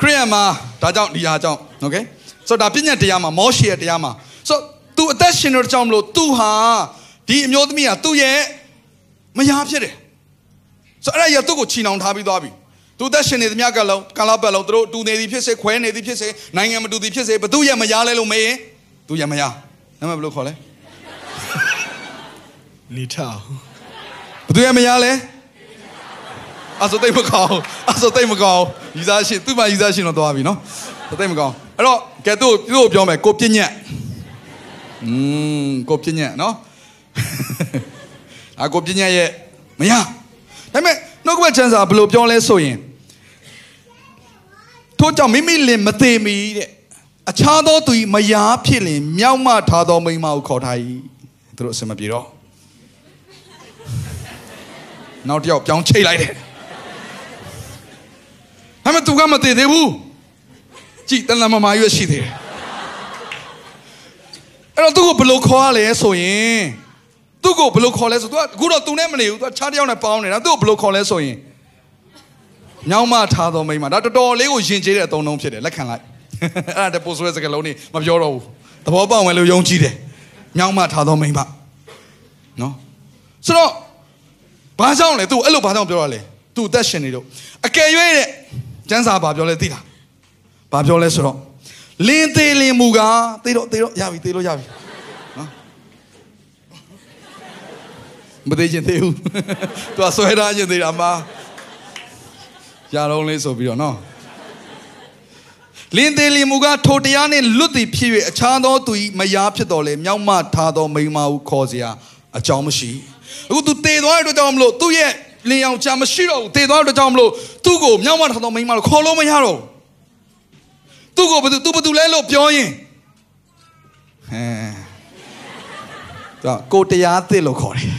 ခရိယန်မှာဒါကြောင့်ဒီဟာကြောင့်โอเคဆိုတော့ဒါပြည့်ညက်တရားမှာမောရှိရဲ့တရားမှာဆိုတော့ तू အသက်ရှင်တဲ့ကြောင့်မလို့ तू ဟာဒီအမျိုးသမီးဟာသူ့ရဲ့မယားဖြစ်တယ်ဆိုတော့အဲ့ဒါရသူ့ကိုချီနှောင်ထားပြီးသွားပြီသူသက်ရှင်နေသမျှကလုံးကာလပတ်လုံးသူတို့တူနေသည်ဖြစ်စေခွဲနေသည်ဖြစ်စေနိုင်ငံမတူသည်ဖြစ်စေဘသူရဲ့မယားလဲလို့မေးရင်သူရဲ့မယားနာမည်ဘယ်လိုခေါ်လဲနေထောင်ဘသူရဲ့မယားလဲအဆိုသိပ်မကောင်းအဆိုသိပ်မကောင်းယူစားရှင်သူ့မှာယူစားရှင်တော့သွားပြီနော်သိပ်မကောင်းအဲ့တော့ကဲသူ့သူ့ကိုပြောမယ်ကိုပြည့်ညက် อืมကိုပြည့်ညက်နော်အကိုပြည့်ညက်ရဲ့မယားဒါပေမဲ့နှုတ်ကပတ်ချမ်းစာဘယ်လိုပြောလဲဆိုရင်ထို့ကြောင့်မိမိလင်မသေးမီတဲ့အခြားသောသူ၏မယားဖြစ်လင်မြောက်မထားသောမိန်းမကိုခေါ်ထား၏သူတို့အစမပြေတော့နောက်တစ်ယောက်ပြောင်းချိတ်လိုက်တယ်ဒါပေမဲ့သူကမသေးသေးဘူးကြည်တန်လမမာရွက်ရှိသေးတယ် အဲ့တော့သူ့ကိုဘယ်လိုခေါ်ရလဲဆိုရင်သူ့ကိုဘယ်လိုခေါ်လဲဆိုသူကအခုတော့သူနဲ့မနေဘူးသူကခြားတစ်ယောက်နဲ့ပေါင်းနေတာသူ့ကိုဘယ်လိုခေါ်လဲဆိုရင်ညောင်းမထားသောမိန်းမဒါတော်တော်လေးကိုယဉ်ကျေးတဲ့အသုံးလုံးဖြစ်တယ်လက်ခံလိုက်အဲ့ဒါတပိုးဆိုတဲ့စကားလုံးนี่မပြောတော့ဘူးသဘောပေါက်မယ်လို့ယုံကြည်တယ်ညောင်းမထားသောမိန်းမနော်ဆိုတော့ဘာကြောင့်လဲသူအဲ့လိုဘာကြောင့်ပြောရလဲသူအသက်ရှင်နေတော့အကယ်၍တဲ့ကျန်းစာဘာပြောလဲသိလားဘာပြောလဲဆိုတော့ လင်းသေးလင်းမူကသေတော့သေတော့ရပြီသေလို့ရပြီနော်မသေးချင်သေးဘူးသူကဆွဲထားခြင်းသေးတာမှာရတော့လေးဆိုပြီးတော့နော်လင်းသေးလင်းမူကထိုတရားနှင့်လွတ်သည်ဖြစ်၍အခြားသောသူ၏မယားဖြစ်တော်လေမြောက်မထားသောမိန်းမဟုခေါ်เสียအကြောင်းမရှိအခု तू တေသွားတဲ့အတွက်ကြောင့်မလို့သူ့ရဲ့ လင်ယောက်ျားမရှိတော့ဘူးတည်သွားတော့ကြောင့်မလို့သူ့ကိုမြောက်မထောင်တော့မိန်းမလို့ခေါ်လို့မရတော့ဘူး သူ့ကိုဘယ်သူသူဘယ်သူလဲလို့ပြောရင်ဟမ်ဒါကိုတရားသစ်လို့ခေါ်တယ်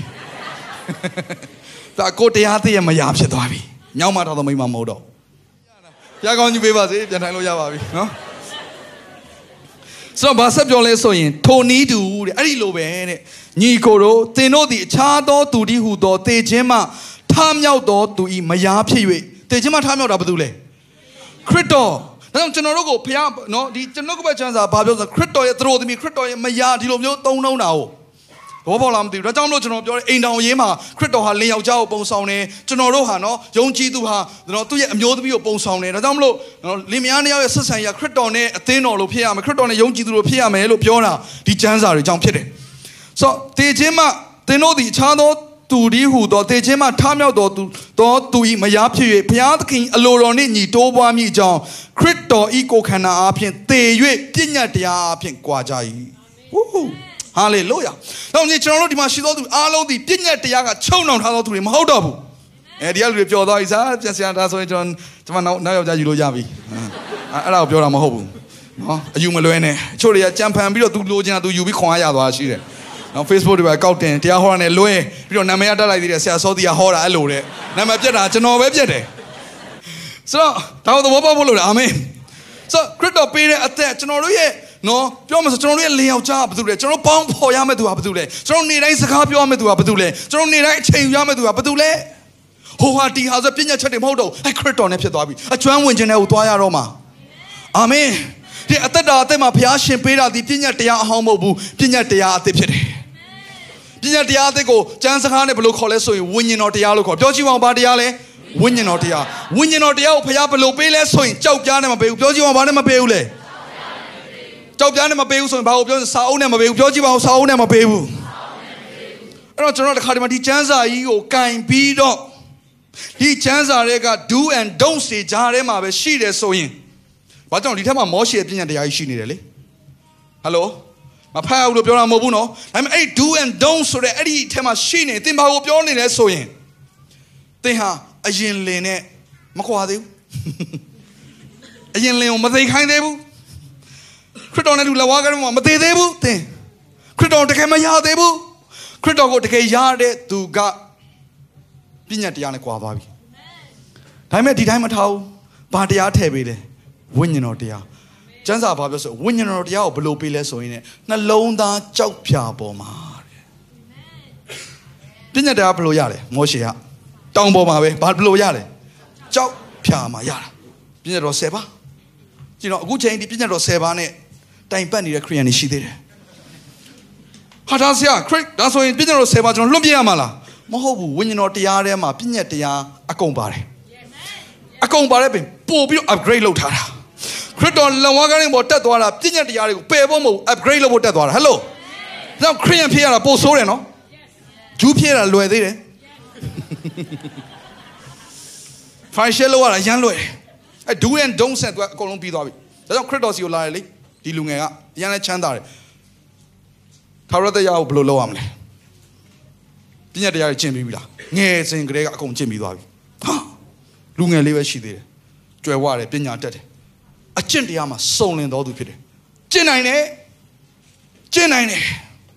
ဒါကိုတရားသစ်ရဲ့မယားဖြစ်သွားပြီမြောက်မထောင်တော့မိန်းမမဟုတ်တော့ဘုရားကောင်းကြီးပေးပါစေပြန်ထိုင်လို့ရပါပြီနော်ဆိုတော့ဘာဆက်ပြောလဲဆိုရင်ထိုနီးတူတဲ့အဲ့ဒီလိုပဲတဲ့ညီကိုတို့သင်တို့သည်အခြားသောသူတည်းဟူသောတေခြင်းမှထမြောက်သောသူဤမယားဖြစ်၍တေခြင်းမှထမြောက်တာဘာလို့လဲခရစ်တော် ဒါကြောင့်ကျွန်တော်တို့ကိုဖခင်နော်ဒီကျွန်တော်ကပဲချမ်းစာဘာပြောဆိုခရစ်တော်ရဲ့သရိုသမီးခရစ်တော်ရဲ့မယားဒီလိုမျိုးသုံးနှုံးတာကိုဘောပေါ်လာမသိဘူးဒါကြောင့်မလို့ကျွန်တော်ပြောတယ်အိမ်တောင်ရေးမှာခရစ်တော်ဟာလင်ယောက်ျားကိုပုံဆောင်တယ်ကျွန်တော်တို့ဟာနော်ယုံကြည်သူဟာနော်သူ့ရဲ့အမျိုးသမီးကိုပုံဆောင်တယ်ဒါကြောင့်မလို့နော်လင်မယားနှစ်ယောက်ရဲ့ဆက်ဆံရေးခရစ်တော်နဲ့အသင်းတော်လို့ဖြစ်ရမယ်ခရစ်တော်နဲ့ယုံကြည်သူလို့ဖြစ်ရမယ်လို့ပြောတာဒီကျမ်းစာတွေကြောင့်ဖြစ်တယ်ဆိုတော့တေခြင်းမှသင်တို့သည်အခြားသော သူဒီဟုသောတေခြင်းမှထားမြောက်သောသူသောသူဤမယားဖြစ်၍ဘုရားသခင်အလိုတော်နှင့်ညီတိုးပွားမိကြောင်းခရစ်တော်ဤကိုခန္ဓာအားဖြင့်သေ၍ပြည့်ညတ်တရားအားဖြင့်ကြွာကြ၏ဝူးဟူဟာလေလုယာတော့ညီကျွန်တော်တို့ဒီမှာရှိသောသူအားလုံးဒီပြည့်ညတ်တရားကချုံနှောင်ထားသောသူတွေမဟုတ်တော့ဘူးအဲဒီကလူတွေပျော်သွားပြီစားပြန်စရာဒါဆိုရင်ကျွန်တော်ကျွန်မနောက်နောက်ယောက်ျားယူလို့ရပြီအဲ့ဒါကိုပြောတာမဟုတ်ဘူးနော်အယူမလွဲနဲ့အချို့တွေကကြံဖန်ပြီးတော့သူလိုချင်တာသူယူပြီးခွန်အားရသွားရှိတယ် နော် Facebook တွေပါကောက်တင်တရားဟောတာနဲ့လွဲပြီးတော့နာမည်တက်လိုက်သေးတယ်ဆရာစောတီကဟောတာအဲ့လိုတဲ့နာမည်ပြတ်တာကျွန်တော်ပဲပြတ်တယ်ဆိုတော့ဒါကိုသဘောပေါက်ဖို့လို့လေအာမင်ဆိုခရစ်တော်ပေးတဲ့အသက်ကျွန်တော်တို့ရဲ့နော်ပြောမှဆိုကျွန်တော်တို့ရဲ့လင်ယောက်ျားကဘာတူလဲကျွန်တော်ပေါင်းဖော်ရမယ့်သူကဘာတူလဲကျွန်တော်နေတိုင်းစကားပြောရမယ့်သူကဘာတူလဲကျွန်တော်နေတိုင်းအချိန်ယူရမယ့်သူကဘာတူလဲဟိုဟာဒီဟာဆိုပြည့်ညတ်ချက်တွေမဟုတ်တော့အဲခရစ်တော်နဲ့ဖြစ်သွားပြီအကျွမ်းဝင်ခြင်းနဲ့ကိုသွားရတော့မှာအာမင်ဒီအသက်တာအသက်မှာဘုရားရှင်ပေးတာဒီပြည့်ညတ်တရားအဟောင်းမဟုတ်ဘူးပြည့်ညတ်တရားအသက်ဖြစ်တယ် ပညာတရားအသစ်ကိုကျမ်းစကားနဲ့ဘယ်လိုခေါ်လဲဆိုရင်ဝိညာဉ်တော်တရားလို့ခေါ်ပြောကြည့်ပါဦးဘာတရားလဲဝိညာဉ်တော်တရားဝိညာဉ်တော်တရားကိုဖခင်ဘယ်လိုပေးလဲဆိုရင်ကြောက်ပြားနဲ့မပေးဘူးပြောကြည့်ပါဦးဘာနဲ့မပေးဘူးလဲကြောက်ပြားနဲ့မပေးဘူးဆိုရင်ဘာကိုပြောစာအုပ်နဲ့မပေးဘူးပြောကြည့်ပါဦးစာအုပ်နဲ့မပေးဘူးအဲ့တော့ကျွန်တော်တခါဒီမှာဒီကျမ်းစာကြီးကိုကင်ပြီးတော့ဒီကျမ်းစာတွေက do and don't တွေကြားထဲမှာပဲရှိတယ်ဆိုရင်ဘာကြောင့်ဒီထက်မှာမောရှေရဲ့ပညာတရားကြီးရှိနေတယ်လေဟယ်လို မဖတ်အောင်လို့ပြောတာမဟုတ်ဘူးနော်ဒါပေမဲ့အဲ့ do and don't ဆိုတဲ့အဲ့ဒီအထက်မှာရှိနေသင်ဘာကိုပြောနေလဲဆိုရင်သင်ဟာအရင်လင်နဲ့မခွာသေးဘူးအရင်လင်ကိုမသိခိုင်းသေးဘူးခရစ်တော်နဲ့လူလက်ဝါးကလေးမှာမသေးသေးဘူးသင်ခရစ်တော်တကယ်မရသေးဘူးခရစ်တော်ကိုတကယ်ရတဲ့သူကပညာတရားနဲ့ကြွားသွားပြီဒါပေမဲ့ဒီတိုင်းမထားဘူးဘာတရားထည့်ပေးလဲဝိညာဉ်တော်တရား ကျမ်းစာဘာပြောဆိုဝိညာဉ်တော်တရားကိုဘယ်လိုပေးလဲဆိုရင်နှလုံးသားကြောက်ဖြာပေါ်မှာတဲ့ပညာတရားဘယ်လိုရလဲမောရှေကတောင်ပေါ်မှာပဲဘာဘယ်လိုရလဲကြောက်ဖြာမှာရတာပညာတော်10ပါကြည့်တော့အခုချိန်ဒီပညာတော်10ပါနဲ့တိုင်ပတ်နေတဲ့ခရိယန်တွေရှိသေးတယ်ဟာဒါဆရာခရစ်ဒါဆိုရင်ပညာတော်10ပါကျွန်တော်လွတ်ပြရမှာလားမဟုတ်ဘူးဝိညာဉ်တော်တရားထဲမှာပညာတရားအကုန်ပါတယ်အကုန်ပါတယ်ပြင်ပို့ပြီးတော့ upgrade လုပ်ထားတာ ခရစ်တော်လက်ဝါးကားရင်ပေါ်တက်သွားတာပြည့်ညက်တရားတွေကိုပယ်ဖို့မဟုတ် upgrade လုပ်ဖို့တက်သွားတာဟယ်လို။နောက်ခရိယန်ဖြစ်ရတာပိုဆိုးတယ်နော်။ဂျူးဖြစ်ရတာလွယ်သေးတယ်။ financial လောက်ရတာရမ်းလွယ်တယ်။အဲ do and don't ဆက်သူကအကုန်လုံးပြီးသွားပြီ။ဒါကြောင့်ခရစ်တော်စီကိုလာတယ်လေဒီလူငယ်ကအရန်လဲချမ်းသာတယ်။ထာဝရတရားကိုဘယ်လိုလုပ်ရမလဲ။ပြည့်ညက်တရားကိုကျင့်ပြီးပြီလား။ငယ်စဉ်ကလေးကအကုန်ကျင့်ပြီးသွားပြီ။ဟာလူငယ်လေးပဲရှိသေးတယ်။ကြွယ်ဝတယ်ပညာတတ်တယ်။ အကျင့်တရားမှာစုံလင်တော်သူဖြစ်တယ်။ကျင့်နိုင်တယ်။ကျင့်နိုင်တယ်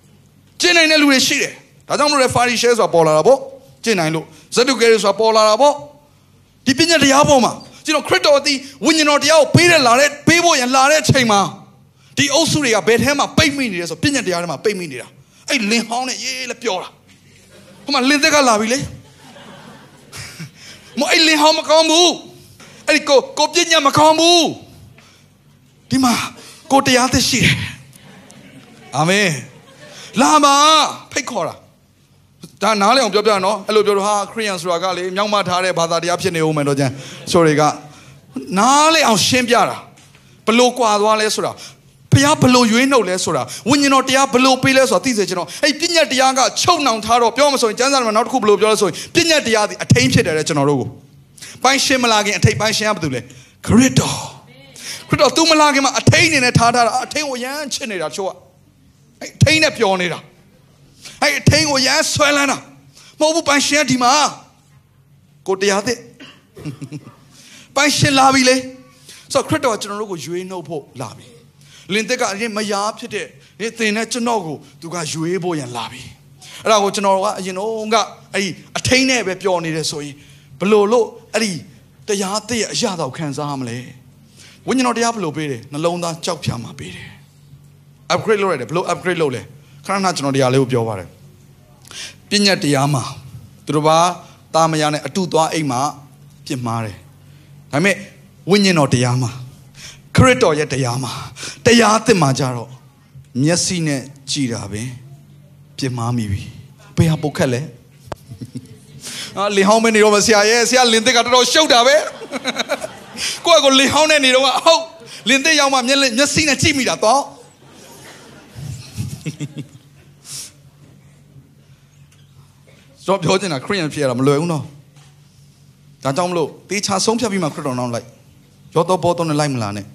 ။ကျင့်နိုင်တဲ့လူတွေရှိတယ်။ဒါကြောင့်မလို့လေဖာရီရှဲဆိုတာပေါ်လာတာပေါ့။ကျင့်နိုင်လို့ဇဒုကဲဆိုတာပေါ်လာတာပေါ့။ဒီပညာတရားပေါ်မှာကျွန်တော်ခရစ်တော်အသီးဝိညာဉ်တော်တရားကိုပေးတဲ့လာတဲ့ပေးဖို့ရန်လာတဲ့ချိန်မှာဒီအုပ်စုတွေကဘယ်ထဲမှာပိတ်မိနေလဲဆိုပညာတရားထဲမှာပိတ်မိနေတာ။အဲ့လင်ဟောင်းနဲ့ရေးလဲပြောတာ။ဟိုမှာလင်သက်ကလာပြီလေ။မအဲ့လင်ဟောင်းမကောင်းဘူး။အဲ့ဒီကိုကိုပညာမကောင်းဘူး။ ဒီမှာကိုတရားသက်ရှိတယ်။အာမင်။လာပါဖိတ်ခေါ်တာ။ဒါနားလည်အောင်ပြောပြနော်အဲ့လိုပြောတော့ဟာခရိယန်ဆိုတာကလေမြောက်မထားတဲ့ဘာသာတရားဖြစ်နေဦးမယ်တော့ကျန်ဆိုတွေကနားလည်အောင်ရှင်းပြတာဘလို့ကွာသွားလဲဆိုတာဘုရားဘလို့ရွေးနှုတ်လဲဆိုတာဝိညာဉ်တော်တရားဘလို့ပေးလဲဆိုတာသိစေချင်တော့အဲ့ပညာတရားကချုပ်နှောင်ထားတော့ပြောမဆိုရင်ကျမ်းစာမှာနောက်တစ်ခုဘလို့ပြောလဲဆိုရင်ပညာတရားဒီအထိန်ဖြစ်တယ်တဲ့ကျွန်တော်တို့ကိုပိုင်းရှင်းမလာခင်အထိန်ပိုင်းရှင်းရဘာလို့လဲခရစ်တော် ခရစ်တော်သူမလာခင်မှာအထိန်နေနဲ့ထားထားတာအထိန်ကိုရမ်းချစ်နေတာချို့ကအဲ့အထိန်နဲ့ပျော်နေတာအဲ့အထိန်ကိုရမ်းဆွဲလန်းတာမဟုတ်ဘူးပန်ရှင်ဒီမှာကိုတရားသစ်ပိုင်ရှင်လာပြီလေဆိုတော့ခရစ်တော်ကျွန်တော်တို့ကိုရွေးနှုတ်ဖို့လာပြီလင်သစ်ကအရင်မယားဖြစ်တဲ့ဒီသင်နဲ့ကျွန်တော်ကိုသူကရွေးဖို့ရန်လာပြီအဲ့ဒါကိုကျွန်တော်ကအရင်တော့ကအဲ့ဒီအထိန်နဲ့ပဲပျော်နေတယ်ဆိုရင်ဘလို့လို့အဲ့ဒီတရားသစ်ရဲ့အရာတော်ခံစားရမလဲ ဝိညာဉ်တော်တရားဘလို့ပေးတယ်နှလုံးသားကြောက်ဖြာမှာပေးတယ် upgrade လုပ်ရတယ်ဘလို့ upgrade လုပ်လဲခဏခဏကျွန်တော်တရားလေးကိုပြောပါတယ်ပညာတရားမှာသူတို့ဘာတာမယာနဲ့အတူသွားအိမ်မှာပြစ်မှားတယ်ဒါပေမဲ့ဝိညာဉ်တော်တရားမှာခရစ်တော်ရဲ့တရားမှာတရားအသစ်မှာကြတော့မျက်စိနဲ့ကြည်တာပဲပြစ်မှားမိပြီဘယ်ဟာပုတ်ခက်လဲအာလင်ဟောင်းမနေတော့မဆရာရဲ့ဆရာလင်သစ်ကတော်တော်ရှုပ်တာပဲ ကိုယ့်ကိုလင်ဟောင်းနဲ့နေတော့ဟုတ်လင်သစ်ရောက်မှမျက်မျက်စိနဲ့ကြည့်မိတာတော့ကျွန်တော်ပြောချင်တာခရိယန်ဖြစ်ရတာမလွယ်ဘူးနော်ဒါကြောင့်မလို့တေချာဆုံးဖြတ်ပြီးမှခရစ်တော်နောက်လိုက်ရောတော့ဘောတော့နဲ့လိုက်မလားနဲ့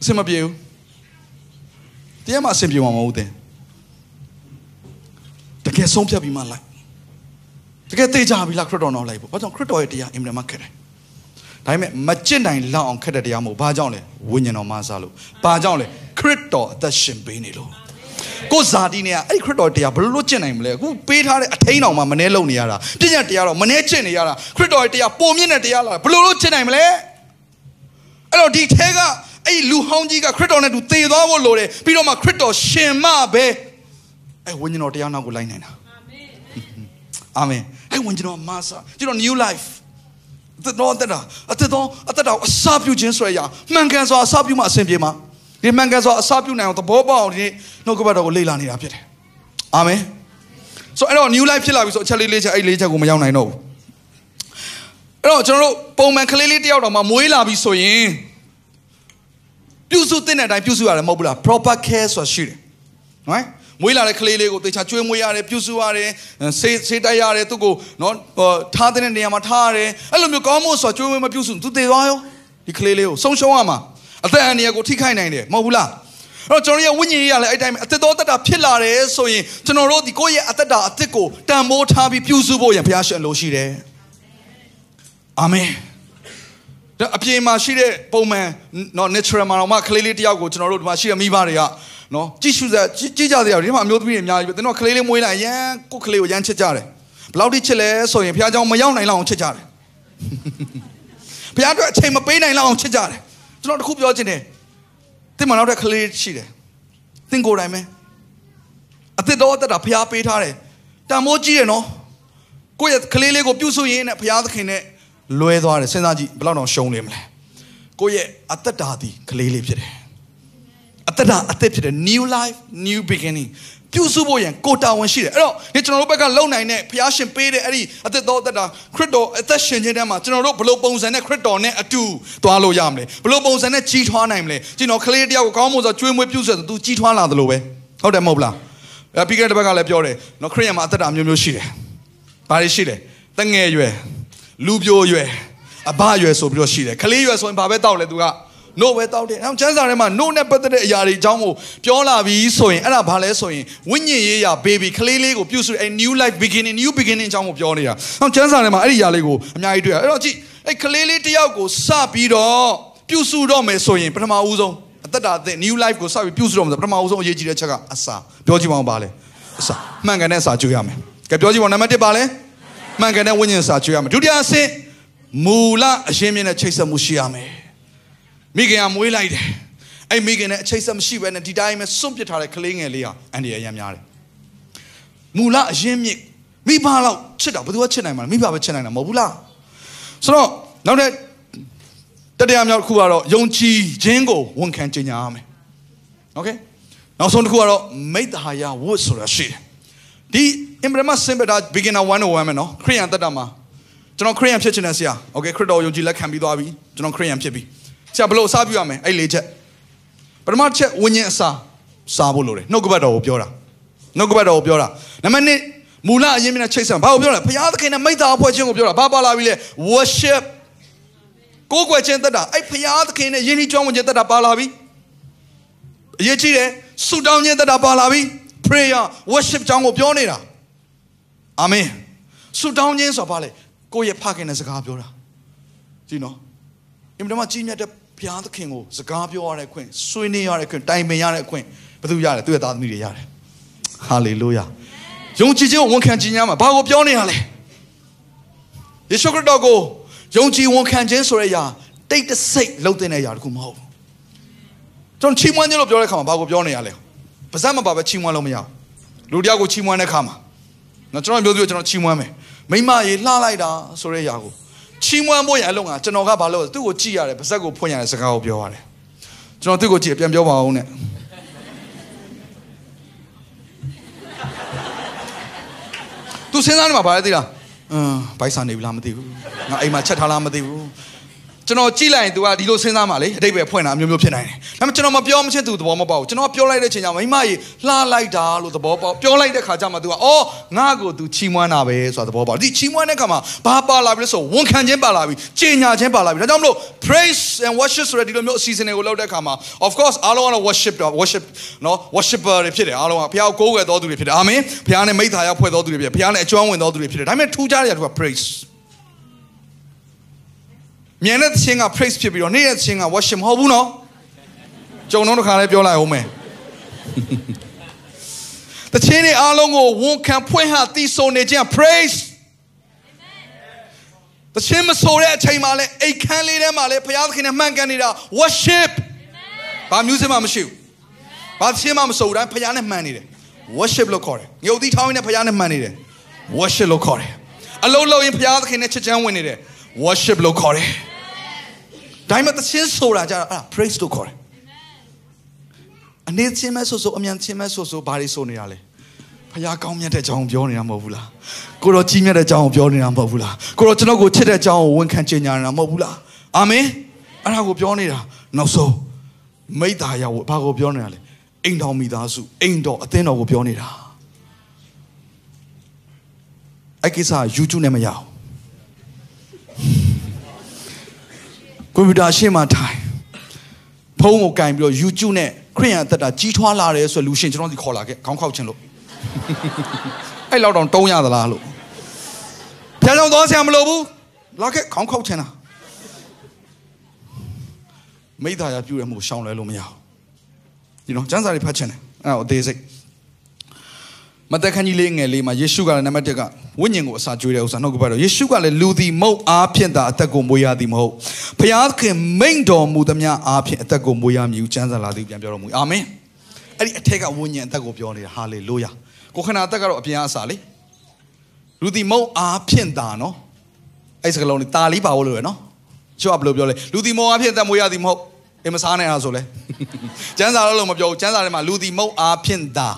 အဆင်မပြေဘူးတရားမှအဆင်ပြေမှာမဟုတ်တဲ့တကယ်ဆုံးဖြတ်ပြီးမှလိုက်တကယ်သိကြပြီလားခရစ်တော်နောက်လိုက်ပေါ့ဘာကြောင့်ခရစ်တော်ရဲ့တရားအင်မတန်မှခက်တယ် ဒါပေမဲ့မကျင့်နိုင်လောက်အောင်ခက်တဲ့တရားမဟုတ်ဘာကြောင့်လဲဝိညာဉ်တော်မဆာလို့ဘာကြောင့်လဲခရစ်တော်အသက်ရှင်ပေးနေလို့ကိုဇာတိနဲ့အဲ့ဒီခရစ်တော်တရားဘယ်လိုလုပ်ကျင့်နိုင်မလဲအခုပေးထားတဲ့အထိန်တော်မှာမနှဲလုံနေရတာပြည့်ညတ်တရားတော့မနှဲကျင့်နေရတာခရစ်တော်ရဲ့တရားပုံမြင့်တဲ့တရားလာဘယ်လိုလုပ်ကျင့်နိုင်မလဲအဲ့တော့ဒီထဲကအဲ့လူဟောင်းကြီးကခရစ်တော်နဲ့တူသေသွားဖို့လိုတယ်ပြီးတော့မှခရစ်တော်ရှင်မပဲအဲ့ဝိညာဉ်တော်တရားနောက်ကိုလိုက်နိုင်တာအာမင်အဲ့ဝိညာဉ်တော်မဆာကျွန်တော် new life အသက် တော်အသက်တာအသက်တော်အသက်တာအစာပြုခြင်းဆိုရရမှန်ကန်စွာအစာပြုမှအဆင်ပြေမှာဒီမှန်ကန်စွာအစာပြုနိုင်အောင်သဘောပေါက်အောင်ဒီနှုတ်ကပတ်တော်ကိုလေ့လာနေတာဖြစ်တယ်အာမင်ဆိုအဲ့တော့ new life ဖြစ်လာပြီဆိုအချက်လေးလေးချက်အဲ့လေးချက်ကိုမရောက်နိုင်တော့ဘူးအဲ့တော့ကျွန်တော်တို့ပုံမှန်ကလေးလေးတယောက်တော့မှမွေးလာပြီဆိုရင်ပြုစုတင်တဲ့အတိုင်းပြုစုရတယ်မဟုတ်ဘူးလား proper care ဆိုတာရှိတယ်နော် မွေးလာတဲ့ကလေးလေးကိုတေချာကျွေးမွေးရတယ်ပြုစုရတယ်ဆေးဆေးတိုက်ရတယ်သူ့ကိုနော်ထားတဲ့နေရာမှာထားရတယ်အဲ့လိုမျိုးကောင်းမို့ဆိုကျွေးမွေးမပြုစုသူသေသွားရောဒီကလေးလေးကိုဆုံးရှုံးရမှာအသက်အန္တရာယ်ကိုထိခိုက်နိုင်တယ်မဟုတ်ဘူးလားအဲ့တော့ကျွန်တော်ရဲ့ဝိညာဉ်ရေးရလဲအဲ့တိုင်းအသက်တော်တက်တာဖြစ်လာတယ်ဆိုရင်ကျွန်တော်တို့ဒီကိုယ့်ရဲ့အသက်တာအသက်ကိုတန်ဖိုးထားပြီးပြုစုဖို့ရန်ဘုရားရှင်လိုရှိတယ်အာမင်အပြင်မှာရှိတဲ့ပုံမှန်နော် natural မှာတော့မှကလေးလေးတယောက်ကိုကျွန်တော်တို့ဒီမှာရှိတဲ့မိဘတွေက နော်ကြည့်ရှုစရာကြည့်ကြစရာဒီမှာအမျိုးသမီးတွေအများကြီးပဲသင်တို့ကလေးလေးမွေးလိုက်ရန်ကိုကလေးကိုရန်ချစ်ကြတယ်ဘလောက်ထိချစ်လဲဆိုရင်ဘုရားကြောင့်မရောက်နိုင်လောက်အောင်ချစ်ကြတယ်ဘုရားအတွက်အချိန်မပေးနိုင်လောက်အောင်ချစ်ကြတယ်ကျွန်တော်တခုပြောချင်တယ်သင်မနောက်တဲ့ကလေးရှိတယ်သင်ကိုယ်တိုင်ပဲအသက်တော်အသက်တာဘုရားပေးထားတယ်တန်မိုးကြီးတယ်နော်ကိုယ့်ရဲ့ကလေးလေးကိုပြုစုရင်းနဲ့ဘုရားသခင်နဲ့လွဲသွားတယ်စဉ်းစားကြည့်ဘယ်လောက်တောင်ရှုံးနေမလဲကိုယ့်ရဲ့အသက်တာဒီကလေးလေးဖြစ်တယ် အသက်တာအသက်ဖြစ်တယ် new life new beginning ပြုစုဖို့ရန်ကိုတာဝန်ရှိတယ်အဲ့တော့ဒီကျွန်တော်တို့ဘက်ကလုံနိုင်တဲ့ဖျားရှင်ပေးတဲ့အဲ့ဒီအသက်တော်အသက်တာခရစ်တော်အသက်ရှင်ခြင်းတည်းမှာကျွန်တော်တို့ဘယ်လိုပုံစံနဲ့ခရစ်တော်နဲ့အတူသွားလို့ရမလဲဘယ်လိုပုံစံနဲ့ကြီးထွားနိုင်မလဲကျွန်တော်ကလေးတယောက်ကိုကောင်းမွန်စွာကျွေးမွေးပြုစုဆိုသူကြီးထွားလာသလိုပဲဟုတ်တယ်မဟုတ်လားအဲပြီးခဲ့တဲ့ဘက်ကလည်းပြောတယ်နော်ခရစ်ယာန်မှာအသက်တာမျိုးမျိုးရှိတယ်ဘာတွေရှိလဲတငယ်ရွယ်လူပြိုရွယ်အဘရွယ်ဆိုပြီးတော့ရှိတယ်ကလေးရွယ်ဆိုရင်ဘာပဲတောက်လဲသူက နို့ပဲတောက်တယ်။အဲကျမ်းစာထဲမှာနို့နဲ့ပတ်သက်တဲ့အရာတွေအကြောင်းကိုပြောလာပြီးဆိုရင်အဲ့ဒါဘာလဲဆိုရင်ဝိညာဉ်ရေးရာ baby ကလေးလေးကိုပြုစုအဲ new life beginning new beginning အကြောင်းကိုပြောနေတာ။အဲကျမ်းစာထဲမှာအဲ့ဒီအရာလေးကိုအများကြီးတွေ့ရ။အဲ့တော့ကြည့်အဲကလေးလေးတယောက်ကိုစပြီးတော့ပြုစုတော့မယ်ဆိုရင်ပထမဦးဆုံးအသက်တာအသက် new life ကိုစပြီးပြုစုတော့မယ်ဆိုပထမဦးဆုံးအရေးကြီးတဲ့ချက်ကအစာပြောကြည့်ပါဦးပါလဲအစာမှန်ကန်တဲ့အစာကျွေးရမယ်။ကဲပြောကြည့်ပါဦးနံပါတ်1ပါလဲမှန်ကန်တဲ့ဝိညာဉ်စာကျွေးရမယ်။ဒုတိယအဆင့်မူလအရှင်းမြင့်တဲ့ချိတ်ဆက်မှုရှိရမယ် မိခင်ကမွေးလိုက်တယ်အဲ့မိခင်နဲ့အချိတ်ဆက်မရှိဘဲနဲ့ဒီတိုင်းပဲစွန့်ပစ်ထားတဲ့ကလေးငယ်လေးဟာအန်ဒီရရမ်းများတယ်မူလအရင်မြစ်မိဘလောက်ချစ်တာဘယ်သူကချစ်နိုင်မှာလဲမိဘပဲချစ်နိုင်တာမဟုတ်ဘူးလားဆိုတော့နောက်တဲ့တတရားမြောက်တစ်ခုကတော့ယုံကြည်ခြင်းကိုဝန်ခံကြေညာရမယ်โอเคနောက်ဆုံးတစ်ခုကတော့မိတ္တဟာယဝတ်ဆိုတာရှိတယ်ဒီအင်ဘရမစင်ဘတာ beginner 101မယ်နော်ခရိယန်တက်တာမှာကျွန်တော်ခရိယန်ဖြစ်ချင်တဲ့ဆရာโอเคခရစ်တော်ယုံကြည်လက်ခံပြီးသွားပြီကျွန်တော်ခရိယန်ဖြစ်ပြီ ဆရာဘလို့အစားပြုရမယ်အဲ့လေးချက်ပထမချက်ဝิญဉ်အစာစားဖို့လိုတယ်နှုတ်ကပတ်တော်ကိုပြောတာနှုတ်ကပတ်တော်ကိုပြောတာနံပါတ်1မူလအရင်မြင်ချိတ်ဆံဘာကိုပြောလဲဘုရားသခင်နဲ့မိသားအဖွဲ့ချင်းကိုပြောတာဘာပါလာပြီလဲ worship ကိုးကွယ်ခြင်းတက်တာအဲ့ဘုရားသခင်နဲ့ယဉ်ကျေးကြောင်းဝင်ခြင်းတက်တာပါလာပြီအရေးကြီးတယ်ဆုတောင်းခြင်းတက်တာပါလာပြီ prayer worship ကြောင်းကိုပြောနေတာအာမင်ဆူတောင်းခြင်းဆိုတာဘာလဲကိုယ့်ရဲ့ဖခင်နဲ့စကားပြောတာကြည့်နော်အင်မတန်မှကြီးမြတ်တဲ့ ဘုရားသခင်ကိုစကားပြောရတဲ့ခွင့်ဆွေးနွေးရတဲ့ခွင့်တိုင်ပင်ရတဲ့ခွင့်ဘယ်သူရတယ်သူ့ရဲ့သားသမီးတွေရတယ်ဟာလေလုယာယုံကြည်ခြင်းကိုဝန်ခံခြင်းများမှာဘာကိုပြောနေရလဲယေရှုခရစ်တော်ကိုယုံကြည်ဝန်ခံခြင်းဆိုတဲ့အရာတိတ်တဆိတ်လှုပ်တဲ့အရာတခုမဟုတ်ဘူးကျွန်တော်ချီးမွမ်းခြင်းလို့ပြောတဲ့ခါမှာဘာကိုပြောနေရလဲပါဇက်မပါပဲချီးမွမ်းလို့မရဘူးလူတယောက်ကိုချီးမွမ်းတဲ့ခါမှာနော်ကျွန်တော်မျိုးသူကျွန်တော်ချီးမွမ်းမယ်မိမရေလှလိုက်တာဆိုတဲ့အရာကို ချီးမွမ်းဖို့ရအလုံးကကျွန်တော်ကဘာလို့သူ့ကိုကြည့်ရတယ်ပါဇက်ကိုဖွင့်ရတဲ့စကားကိုပြောရတယ်ကျွန်တော်သူ့ကိုကြည့်ပြန်ပြောပါအောင်နဲ့သူစဉ်းစားနေမှာဘာလဲသိလားအင်းဘိုက်ဆန်နေပြီလားမသိဘူးငါအိမ်မှာချက်ထားလားမသိဘူး ကျွန်တော်ကြည့်လိုက်ရင် तू ကဒီလိုစဉ်းစားမှလေအတိတ်ပဲဖွင့်တာမျိုးမျိုးဖြစ်နိုင်တယ်ဒါပေမဲ့ကျွန်တော်မပြောမချင်း तू သဘောမပေါက်ဘူးကျွန်တော်ပြောလိုက်တဲ့ချိန်ကျမိမကြီးလှလိုက်တာလို့သဘောပေါက်ပြောလိုက်တဲ့ခါကျမှ तू ကအော်ငါ့ကို तू ချီးမွမ်းတာပဲဆိုတာသဘောပေါက်ဒီချီးမွမ်းတဲ့ခါမှာဘာပါလာပြီလဲဆိုဝန်ခံခြင်းပါလာပြီကြင်ညာခြင်းပါလာပြီဒါကြောင့်မလို့ praise and worship ဆိုတဲ့ဒီလိုမျိုးအစီအစဉ်တွေကိုလုပ်တဲ့ခါမှာ of course အားလုံးကတော့ worship တော့ worship နော် worshipper တွေဖြစ်တယ်အားလုံးကဘုရားကိုကိုးကွယ်တော်သူတွေဖြစ်တယ်အာမင်ဘုရားနဲ့မိသားရဖွဲ့တော်သူတွေဖြစ်တယ်ဘုရားနဲ့အကျွမ်းဝင်တော်သူတွေဖြစ်တယ်ဒါပေမဲ့ထူးခြားတဲ့သူက praise မြန်တဲ့သင်းက praise ဖြစ်ပြီးတော့နေ့ရက်သင်းက worship မဟုတ်ဘူးနော်ကြုံတော့တစ်ခါလေးပြောလိုက်အောင်မယ်တခြင်းတွေအားလုံးကိုဝန်ခံဖွင့်ဟတီးဆိုနေခြင်း praise တခြင်းမဆိုတဲ့အချိန်မှာလဲအိတ်ခမ်းလေးထဲမှာလဲဘုရားသခင်နဲ့မှန်ကန်နေတာ worship ဘာမျိုးစမှမရှိဘူးဘာသခြင်းမှမဆိုဘူးတိုင်းဘုရားနဲ့မှန်နေတယ် worship လို့ခေါ်တယ်ငြုပ်သီးထောင်းရင်းနဲ့ဘုရားနဲ့မှန်နေတယ် worship လို့ခေါ်တယ်အလုံးလုံးရင်ဘုရားသခင်နဲ့ချစ်ချမ်းဝင်နေတယ် worship လို့ခေါ်တယ် ဒါမှမဟုတ်သချင်းဆိုတာကြတာအဲ့ဒါ praise လို့ခေါ်တယ်အနေချင်းမဲ့ဆိုဆိုအမြန်ချင်းမဲ့ဆိုဆိုဘာတွေဆိုနေတာလဲဖခင်ကောင်းမြတ်တဲ့အကြောင်းပြောနေတာမဟုတ်ဘူးလားကိုတော်ကြီးမြတ်တဲ့အကြောင်းပြောနေတာမဟုတ်ဘူးလားကိုတော်ကျွန်တော်ကိုချစ်တဲ့အကြောင်းကိုဝန်ခံကြေညာနေတာမဟုတ်ဘူးလားအာမင်အဲ့ဒါကိုပြောနေတာနောက်ဆုံးမိတ္တာရောက်ဘာကိုပြောနေတာလဲအိမ်တော်မိသားစုအိမ်တော်အသင်းတော်ကိုပြောနေတာအဲ့ကိစ္စ YouTube နဲ့မရအော ကွန်ပျူတာရှေ့မှာထိုင်ဖုန်းကိုကင်ပြီးတော့ YouTube နဲ့ခရိယန်အသက်တာကြီးထွားလာတယ်ဆိုလူရှင်ကျွန်တော်ဒီခေါ်လာခဲ့ခေါင်းခောက်ခြင်းလို့အဲ့လောက်တော့တုံးရသလားလို့ဖျားကြောင်သွားဆရာမလိုဘူးလာခဲ့ခေါင်းခောက်ခြင်းလားမိသားရပြုရမှုရှောင်းလဲလို့မရဘူးဒီနော်ကျမ်းစာတွေဖတ်ခြင်းတယ်အဲ့တော့အသေးစိတ် မသက်ခန်းကြီးလေးငယ်လေးမှာယေရှုကလည်းနံပါတ်1ကဝိညာဉ်ကိုအစာကျွေးတဲ့ဥစ္စာနှုတ်ကပတ်တော့ယေရှုကလည်းလူသည်မုတ်အားဖြင့်သာအသက်ကိုမွေးရသည်မဟုတ်ဖျားခင်မိန်တော်မူသမျှအားဖြင့်အသက်ကိုမွေးရမည်ကျမ်းစာလာသည်ပြန်ပြောတော်မူအာမင်အဲ့ဒီအထက်ကဝိညာဉ်အသက်ကိုပြောနေတာဟာလေလုယာကိုခဏအသက်ကတော့အပြင်အစာလေလူသည်မုတ်အားဖြင့်သာနော်အဲ့စကလုံးလေးတာလေးပါဖို့လို့ရနော်ကျွတ်ဘယ်လိုပြောလဲလူသည်မုတ်အားဖြင့်အသက်မွေးရသည်မဟုတ်အမစားနဲ့အားဆိုလဲကျမ်းစာတော့လုံးမပြောဘူးကျမ်းစာထဲမှာလူသည်မုတ်အားဖြင့်သာ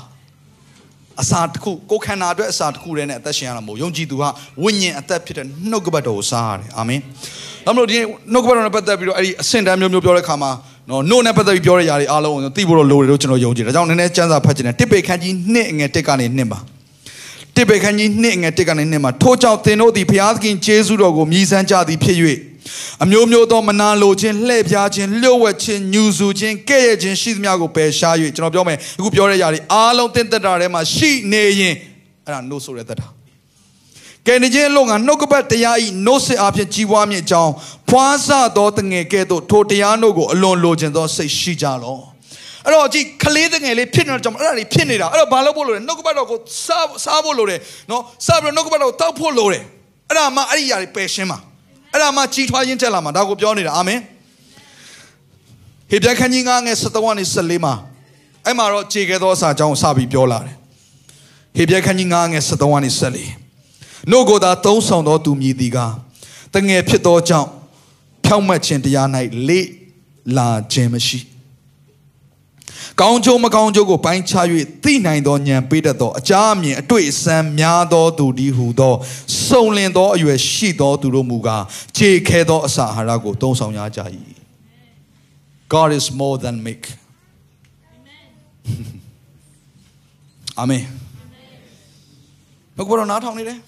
အစာတစ်ခုကိုခန္ဓာအတွက်အစာတစ်ခုတည်းနဲ့အသက်ရှင်ရတာမဟုတ်ယုံကြည်သူကဝိညာဉ်အသက်ဖြစ်တဲ့နှုတ်ကပတ်တော်ကိုစားရတယ်အာမင်။ဒါမလို့ဒီနှုတ်ကပတ်တော်နဲ့ပတ်သက်ပြီးတော့အဲ့ဒီအဆင့်တန်းမျိုးမျိုးပြောတဲ့ခါမှာနော်နှုတ်နဲ့ပတ်သက်ပြီးပြောတဲ့ຢာတွေအားလုံးကိုသိဖို့တော့လိုတယ်လို့ကျွန်တော်ယုံကြည်တယ်။ဒါကြောင့်နည်းနည်းစမ်းစာဖတ်ခြင်းနဲ့တစ်ပေခန်းကြီးနှစ်ငယ်တစ်ကနေနှစ်ပါတစ်ပေခန်းကြီးနှစ်ငယ်တစ်ကနေနှစ်မှာထို့ကြောင့်သင်တို့သည်ဘုရားသခင်ယေရှုတော်ကိုမြည်ဆန်းကြသည်ဖြစ်၍ အမျိုးမျိုးသောမနာလိုခြင်းလှည့်ပြားခြင်းလျှို့ဝှက်ခြင်းညူဆူခြင်းကဲ့ရဲ့ခြင်းရှိသမျှကိုပယ်ရှား၍ကျွန်တော်ပြောမယ်အခုပြောတဲ့ຢာတွေအားလုံးတင့်သက်တာထဲမှာရှိနေရင်အဲ့ဒါ no ဆိုတဲ့သက်တာကဲနေခြင်းအလုံးကနှုတ်ကပတ်တရားဤနှုတ်ဆက်အဖြစ်ကြီးပွားမြင့်ကြောင်းဖွားဆသောတငယ်ကဲ့သို့ထိုတရားတို့ကိုအလွန်လိုချင်သောစိတ်ရှိကြလောအဲ့တော့ကြည့်ကလေးတငယ်လေးဖြစ်နေတဲ့ကြောင့်အဲ့ဒါတွေဖြစ်နေတာအဲ့တော့ဘာလုပ်ဖို့လိုလဲနှုတ်ကပတ်တော်ကိုစားစားဖို့လိုတယ်နော်စားပြီးနှုတ်ကပတ်တော်ကိုတောက်ဖို့လိုတယ်အဲ့ဒါမှအဲ့ဒီຢာတွေပယ်ရှင်းပါ အဲ့ဒါမှကြီးထွားခြင်းတက်လာမှာဒါကိုပြောနေတာအာမင်ဟေပြခန်းကြီး9ငယ်73ကနေ74မှာအဲ့မှာတော့ခြေခဲသောအစာအကြောင်းကိုစပြီးပြောလာတယ်ဟေပြခန်းကြီး9ငယ်73ကနေ74နှုတ်ကိုသာသုံးဆောင်သောသူမြည်သည်ကတငယ်ဖြစ်သောကြောင့်ဖြောင့်မတ်ခြင်းတရား၌လေ့လာခြင်းမရှိ ကောင်းကျိုးမကောင်းကျိုးကိုပိုင်းခြား၍သိနိုင်သောဉာဏ်ပေးတတ်သောအကြအမြင်အတွေ့အစမ်းများသောသူဒီဟုသောစုံလင်သောအရွယ်ရှိသောသူတို့မူကားခြေခဲသောအစာအာဟာရကိုသုံးဆောင်ရကြ၏. God is more than make. Amen. ဘုရားနားထောင်နေတယ်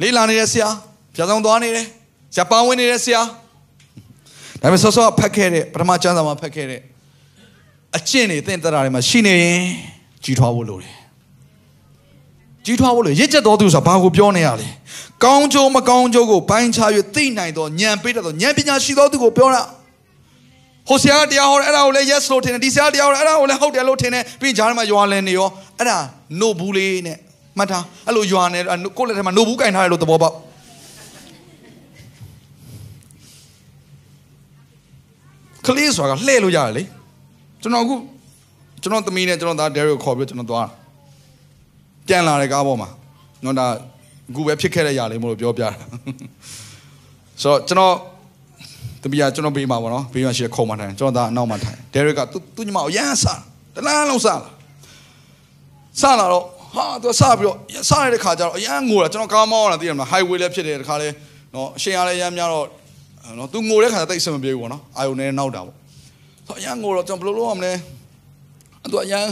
လေးလာနေတဲ့ဆရာပြဆောင်သွားနေတယ်ဆရာပေါင်းဝင်နေတဲ့ဆရာဒါပေမဲ့ဆောဆောဖတ်ခဲ့တဲ့ပထမကျမ်းစာမှာဖတ်ခဲ့တဲ့ အကျင့်တွေသင်တရာတွေမှာရှိနေရင်ကြီးထွားဖို့လိုတယ်ကြီးထွားဖို့လို့ရစ်ချက်တော်သူဆိုတာဘာကိုပြောနေရလဲကောင်းကျိုးမကောင်းကျိုးကိုပိုင်းခြား၍သိနိုင်တော့ဉာဏ်ပေးတတ်တော့ဉာဏ်ပညာရှိသောသူကိုပြောတာဟိုဆရာတရားဟောတယ်အဲ့ဒါကိုလည်း yes လို့ထင်တယ်ဒီဆရာတရားဟောတယ်အဲ့ဒါကိုလည်းဟုတ်တယ်လို့ထင်တယ်ပြီးဂျားမှာယွာလန်နေရောအဲ့ဒါ no ဘူးလေးနဲ့မှတ်ထားအဲ့လိုယွာနေကိုယ့်လက်ထဲမှာ no ဘူးကင်ထားတယ်လို့သဘောပေါက်ကလေးဆိုတာကလှည့်လို့ရတယ်လေ ကျွန်တော်အခုကျွန်တော်သမီးနဲ့ကျွန်တော်သားဒဲရီကိုခေါ်ပြီးကျွန်တော်သွားပြန်လာတဲ့ကားပေါ်မှာနော်ဒါအခုပဲဖြစ်ခဲ့တဲ့ຢာလေးမို့လို့ပြောပြတာဆိုတော့ကျွန်တော်သမီးကကျွန်တော်ဘေးမှာပေါ့နော်ဘေးမှာရှိတဲ့ခုံမှာထိုင်ကျွန်တော်သားအနောက်မှာထိုင်ဒဲရီကသူသူညီမကိုရမ်းစားတလန်းလုံးစားလာစားလာတော့ဟာသူစားပြီးတော့စားရတဲ့ခါကျတော့အရန်ငိုတာကျွန်တော်ကားမောင်းလာသိရမလား highway လည်းဖြစ်တယ်တခါလဲနော်အရှင်ရလည်းရမ်းများတော့နော်သူငိုတဲ့ခါကျတိတ်အဆင်မပြေဘူးပေါ့နော်အာယုန်နဲ့နောက်တာပေါ့ ဆိုအရန်ငိုတော့ကျွန်တော်ဘယ်လိုလုပ်ရမလဲသူအရန်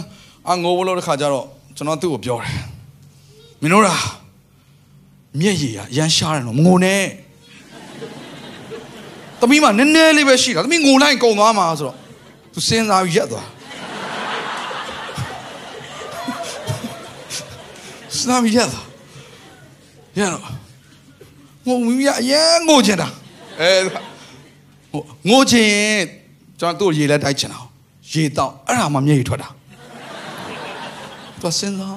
အငိုလို့တဲ့ခါကျတော့ကျွန်တော်သူ့ကိုပြောတယ်မင်းတို့ရာမျက်ရည်ရရမ်းရှားတယ်နော်မငိုနဲ့သမီးမနည်းနည်းလေးပဲရှိတာသမီးငိုလိုက်ကုန်သွားမှာဆိုတော့သူစဉ်းစားပြီးရက်သွားစဉ်းစားပြီးရက်သွားရတော့ငိုမိမအရင်ငိုချင်တာအဲဟိုငိုချင် ကျွန်တော်သူ့ရေလဲတိုက်ချင်တာရေတောက်အဲ့ဒါမှမျက်ရည်ထွက်တာသူစဉ်းစား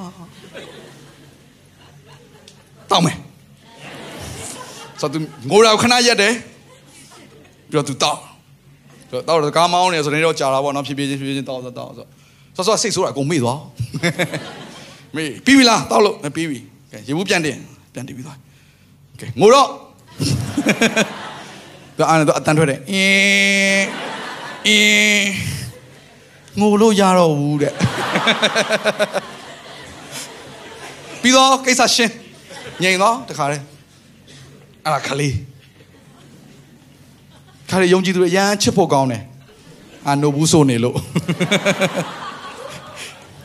တောက်မယ်ဆိုတော့ငိုတာခဏရက်တယ်ပြီးတော့သူတောက်ဆိုတော့တော့ကားမောင်းနေဆိုနေတော့ကြာတာပေါ့နော်ဖြည်းဖြည်းချင်းဖြည်းဖြည်းချင်းတောက်တောက်တောက်ဆိုဆော့ဆော့စိတ်ဆိုးတာအကုန်မေ့သွားမေ့ပြီးပြီလားတောက်လို့ပြီးပြီကဲရေဘူးပြန်တင်ပြန်တင်ပြီးသွားကဲငိုတော့သူအားနေတော့အတန်ထွက်တယ်အင်း အင်းငိုလို့ရတော့ဘူးတဲ့ပြီးတော့ကိစ္စရှင်းငြိမ်တော့တခါတည်းအဲ့ဒါခလေးခါရယုံကြည်သူတွေရမ်းချစ်ဖို့ကောင်းတယ်အာနိုဘူးဆိုနေလို့